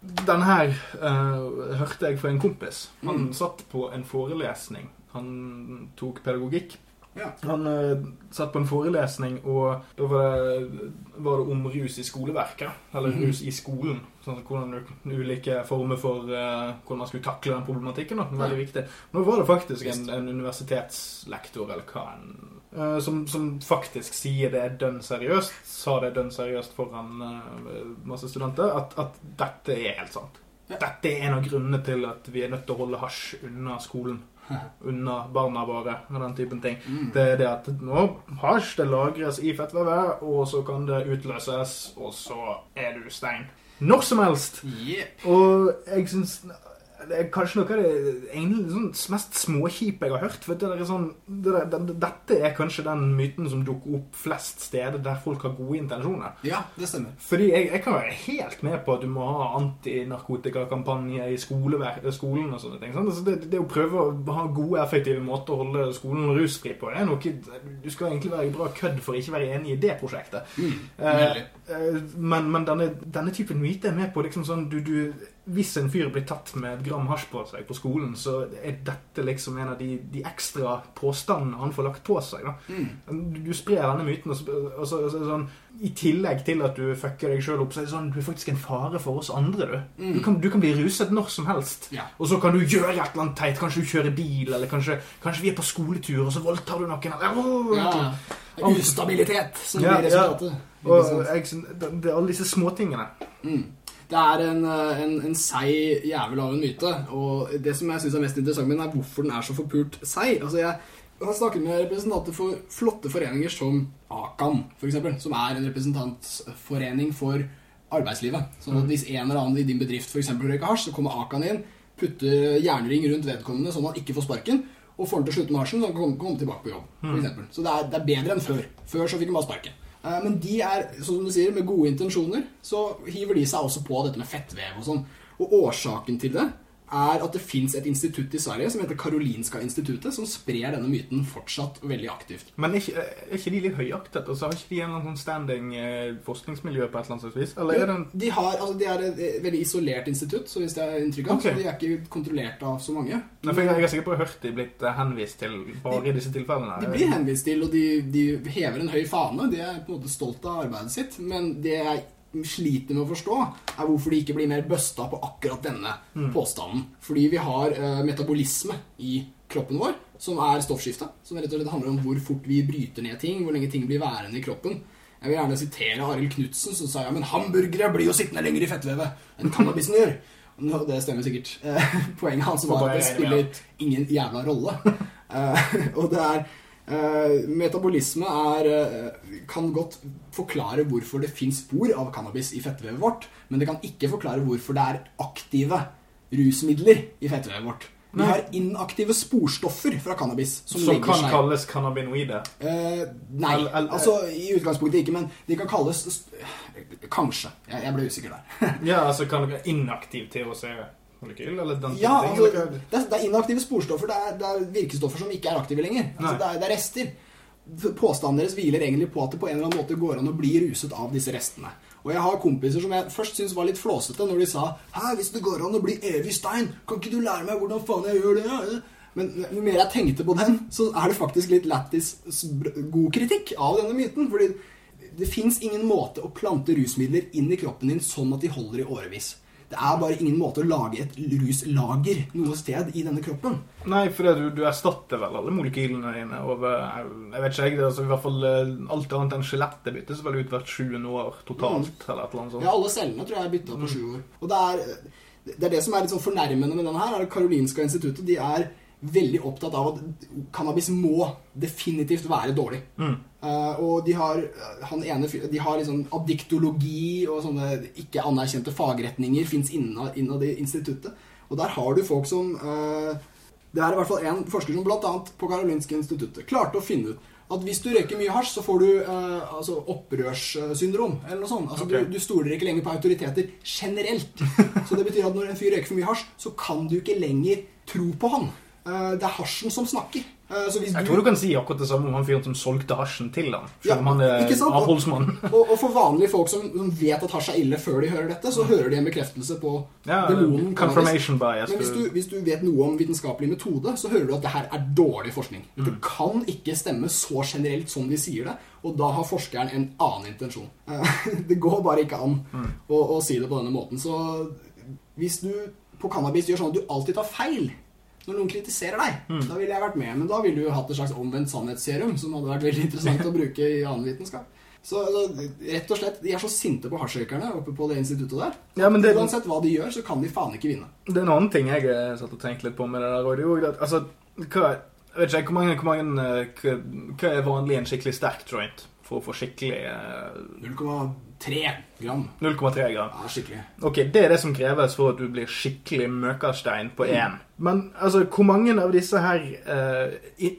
Den her uh, hørte jeg fra en kompis. Han Mm. satt på en forelesning. Han tok pedagogikk. Ja. Han uh, satt på en forelesning, og da var det, var det om rus i skoleverket. Eller Mhm. rus i skolen. Sånn, hvordan ulike former for uh, hvordan man skulle takle den problematikken. Da. Veldig viktig. Nå var det faktisk en, en universitetslektor, eller hva en, uh, som, som faktisk sier det dønn seriøst, sa det dønn seriøst foran eh, masse studenter, at, at dette er helt sant. Ja. Dette er en av grunnene til at vi er nødt til å holde hasj unna skolen. Unna barna våre og den typen ting. Mm. Det er det at nå hasj det lagres i fettvevet, og så kan det utløses, og så er du stein. Når som helst. Yeah. Og jeg syns det er kanskje noe av det egentlig sånn mest småkjipe jeg har hørt. For det sånn, det der, det, Dette er kanskje den myten som dukker opp flest steder der folk har gode intensjoner. Ja, det stemmer. Fordi jeg, jeg kan være helt med på at du må ha antinarkotikakampanje i skolever- skolen og sånne ting. Altså det, det å prøve å ha gode, effektive måter å holde skolen rusfri på, det er noe Du skal egentlig være bra kødd for å ikke være enig i det prosjektet. Mm. Eh, eh, men men denne, denne typen myte er med på liksom sånn du, du, Hvis en fyr blir tatt med et gram hasj på seg på skolen, så er dette liksom en av de, de ekstra påstandene han får lagt på seg. Mm. du, du sprer denne myten, og så, og så, så, sånn, i tillegg til at du fucker deg sjøl opp, så er det sånn, du er faktisk en fare for oss andre. Du, Mm. du, kan, du kan bli ruset når som helst. Ja. Og så kan du gjøre et eller annet teit. Kanskje du kjører bil, eller kanskje, kanskje vi er på skoletur, og så voldtar du noen. eller- Ja. Ustabilitet som Ja, blir resultatet. Ja. Og jeg, det, alle disse småtingene. Mm. Det er en, eh, en, en seig jævel av en myte. Og det som jeg syns er mest interessant med den, er hvorfor den er så forpult seig. Altså, jeg har snakket med representanter for flotte foreninger som Akan, eksempel, som er en representantforening for arbeidslivet. Sånn at hvis en eller annen i din bedrift eksempel røyker hasj, så kommer Akan inn, putter jernring rundt vedkommende sånn at han ikke får sparken, og får han til å slutte med hasjen, så han kan komme, komme tilbake på jobb. For eksempel. Så det er, det er bedre enn før. Før så fikk han bare sparken. Eh, Men de er, som du sier, med gode intensjoner, så hiver de seg også på dette med fettvev og sånn. Og årsaken til det er at det fins et institutt i Sverige som heter Karolinska instituttet, som sprer denne myten fortsatt veldig aktivt. Men er ikke, er ikke de litt høyaktet? Altså, har ikke de en sånn standing eh, forskningsmiljø på et eller annet vis? Eller er det en De, har, altså, de er et eh, veldig isolert institutt, så hvis det er inntrykk av, Okay. så de er ikke kontrollert av så mange. Nei, for jeg, er sikker på ha hørt de blitt eh, henvist til bare i disse tilfellene. De blir henvist til, og de, de hever en høy fane. De er på en måte stolt av arbeidet sitt. Men det jeg sliter med å forstå, er hvorfor de ikke blir mer busta på akkurat denne påstanden. Fordi vi har uh, metabolisme i kroppen vår, som er stoffskifte. Som rett og slett handler om hvor fort vi bryter ned ting, hvor lenge ting blir værende i kroppen. Jeg vil gjerne sitere Arild Knutsen, som sa ja, men hamburgere blir jo sittende lenger i fettvevet enn cannabisen gjør. No, det stemmer sikkert. Eh, Poenget hans var at det spiller ingen jævla rolle. Eh, og det er Metabolisme er eh, kan godt forklare hvorfor det fins spor av cannabis i fettvevet vårt, men det kan ikke forklare hvorfor det er aktive rusmidler i fettvevet vårt. Vi har inaktive sporstoffer fra cannabis som, Som kan seg kalles cannabinoide. Eh, nei, l altså i utgangspunktet ikke, men de kan kalles Kanskje. Jeg, jeg ble usikker der. Ja, altså kan inaktiv THC-molekyl, eller den Ja, altså, det, er, det er inaktive sporstoffer. Det er, det er virkestoffer som ikke er aktive lenger. Altså, det, er, det er rester. Påstanden deres hviler egentlig på at det på en eller annen måte går an å bli ruset av disse restene. Og jeg har kompiser som jeg først syntes var litt flåsete når de sa Hæ, hvis det går an å bli evig stein, kan ikke du lære meg hvordan faen jeg gjør det? Men jo mer jeg tenkte på den, så er det faktisk litt lættis god kritikk av denne myten. Fordi det fins ingen måte å plante rusmidler inn i kroppen din sånn at de holder i årevis. Det er bare ingen måte å lage et ruslager noe sted i denne kroppen. Nei, for du, du erstatter vel alle molekylene dine over Jeg vet ikke, jeg, det er altså, i hvert fall eh, alt annet enn skjelettet byttes vel ut hvert sjuende år totalt, eller et eller annet sånt. Ja, alle cellene tror jeg er bytta på sju år. Og det er, det er det som er litt sånn fornærmende med denne her, er Karolinska instituttet de er veldig opptatt av at cannabis må definitivt være dårlig. Mm. Eh, og de har han ene, de har liksom addiktologi og sånne ikke anerkjente fagretninger fins innad, i instituttet. Og der har du folk som uh, Det er i hvert fall en forsker som bl.a. på Karolinske instituttet klarte å finne ut at hvis du røyker mye hasj, så får du uh, altså opprørssyndrom. eller noe sånt. Altså, okay. du, du stoler ikke lenger på autoriteter generelt. Så det betyr at når en fyr røyker for mye hasj, så kan du ikke lenger tro på han. Eh, det er hasjen som snakker. Eh, så hvis Jeg tror du kan si akkurat det samme om han fyren som solgte hasjen til ham. Ja, om han er avholdsmann. Og, og for vanlige folk som, som vet at hasj er ille før de hører dette, så hører de en bekreftelse på Ja, demonen. confirmation bias. Men hvis du, hvis du vet noe om vitenskapelig metode, så hører du at det her er dårlig forskning. Det kan ikke stemme så generelt som de sier det, og da har forskeren en annen intensjon. Eh, Det går bare ikke an å, å si det på denne måten. Så hvis du på cannabis gjør sånn at du alltid tar feil når noen kritiserer deg, da ville jeg vært med. Men da ville du hatt et slags omvendt sannhetsserum, som hadde vært veldig interessant å bruke i annen vitenskap. Så altså, rett og slett, De er så sinte på hasjrøykerne oppe på det instituttet der. Ja, men det, Uansett hva de gjør, så kan de faen ikke vinne. det er en annen ting jeg har satt og tenkte litt på med det der. Og det er jo at, altså, hva, jeg vet ikke, hvor mange, hvor mange eh, hva, hva er vanlig en skikkelig sterk joint for å få skikkelig eh, 0,3 gram. 0,3 gram? Ja, skikkelig. Ok, Det er det som kreves for at du blir skikkelig møkastein på én. Men altså, hvor mange av disse her uh,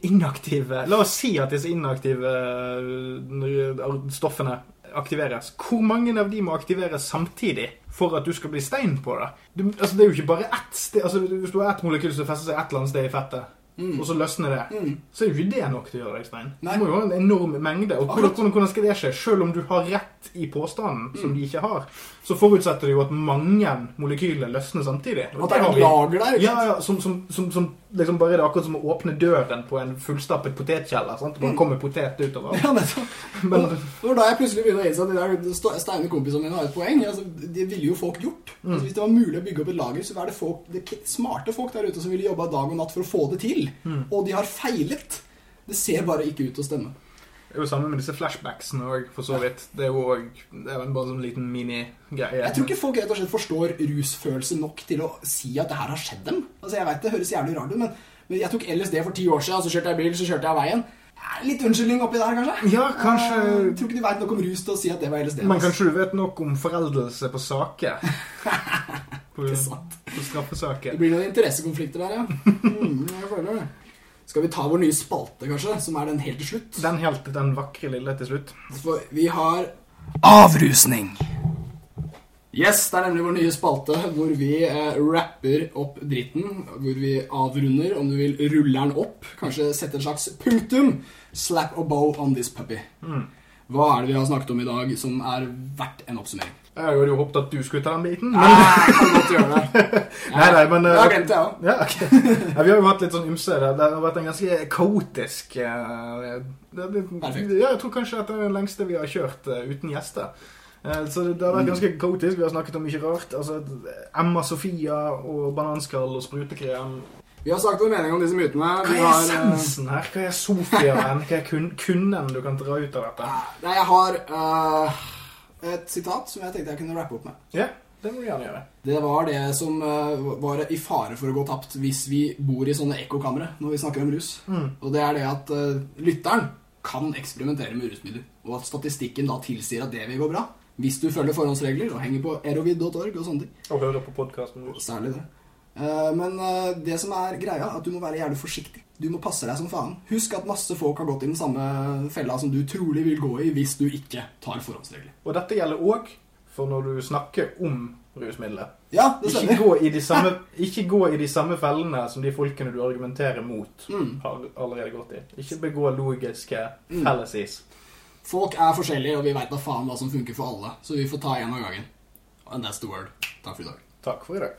inaktive La oss si at disse inaktive eh, stoffene aktiveres. Hvor mange av de må aktiveres samtidig for at du skal bli stein på det? Du, altså, det er jo ikke bare ett sted altså, Hvis du har ett molekyl som fester seg et eller annet sted i fettet, og så løsner det, Mm. så er jo ikke det nok til å gjøre deg stein. Nei. Du må jo ha en enorm mengde. Og hvordan, skal det skje? Selv om du har rett i påstanden, som de ikke har, så forutsetter det jo at mange molekyler løsner samtidig. Og At det er lager der. ikke Ja, sant? ja, som, som, som, som liksom bare er det akkurat som å åpne døren på en fullstappet potetkjeller. Sant? Man kommer potet utover. Ja, nettopp. Men Og da jeg plutselig begynner å innse at de der steine kompisene mine har et poeng. Altså, det ville jo folk gjort. Mm. Altså, hvis det var mulig å bygge opp et lager, så var det, folk, det er smarte folk der ute som ville jobba dag og natt for å få det til. Mm. Og de har feilet. Det ser bare ikke ut til å stemme. det er jo sammen med disse flashbacksene òg, for så vidt. Det er jo også, det er bare en sånn liten minigreie. Jeg tror ikke folk rett og slett forstår rusfølelse nok til å si at det her har skjedd dem. Altså, jeg vet Det høres jævlig rart ut, men, men jeg tok LSD for ti år siden, så kjørte jeg bil, så kjørte jeg av veien. Eh, Litt unnskyldning oppi der, kanskje? Ja, kanskje Eh, Jeg tror ikke de vet nok om rus til å si at det var LSD. Men altså. kanskje du vet nok om foreldelse på saker? På, Ikke sant. på straffesaker. Det blir noen interessekonflikter der, ja. Mm, jeg føler det. Skal vi ta vår nye spalte, kanskje, som er den helt til slutt? Den helt den vakre lille til slutt. For vi har avrusning. Yes, det er nemlig vår nye spalte hvor vi eh, rapper opp dritten. Hvor vi avrunder, om du vil, ruller den opp. Kanskje sette et slags punktum. Slap a bow on this puppy. Hva er det vi har snakket om i dag som er verdt en oppsummering? Jeg hadde jo håpet at du skulle ta den biten. Men, jeg kan godt gjøre det. Nei, nei, men, Uh, Jeg glemt det, ja. ja, ok. ja, vi har jo hatt litt sånn ymse. Det det har vært en ganske kaotisk uh, det, det, Perfekt. Ja, jeg tror kanskje at det er den lengste vi har kjørt uh, uten gjester. Eh, Så det, har vært ganske kaotisk. Vi har snakket om mye rart. Altså, Emma Sofia og bananskall og sprutekrem. Vi har sagt vår mening om disse mytene. Hva er har, eh, essensen her? Hva er Sofiaen? Hva er kun, kunnen du kan dra ut av dette? Nei, jeg har uh, et sitat som jeg tenkte jeg kunne rappe opp med. Ja, det må du gjerne gjøre. Det var det som uh, var i fare for å gå tapt hvis vi bor i sånne ekkokamre når vi snakker om rus. Mm. Og det er det at uh, lytteren kan eksperimentere med rusmidler. Og at statistikken da tilsier at det vil gå bra. Hvis du følger forhåndsregler og henger på erovid.org og sånne ting. Og hører på podkasten. Særlig det. Eh, Men eh, det som er greia, er at du må være jævlig forsiktig. Du må passe deg som faen. Husk at masse folk har gått i den samme fella som du trolig vil gå i hvis du ikke tar forhåndsregler. Og dette gjelder òg for når du snakker om rusmidler. Ja, det Ikke gå, i de samme, ikke gå i de samme fellene som de folkene du argumenterer mot, Mm. har allerede gått i. Ikke begå logiske Mm. Folk er forskjellige, og vi veit da faen hva som funker for alle. Så vi får ta én av gangen. And that's the word. Takk for i dag. Takk for i dag.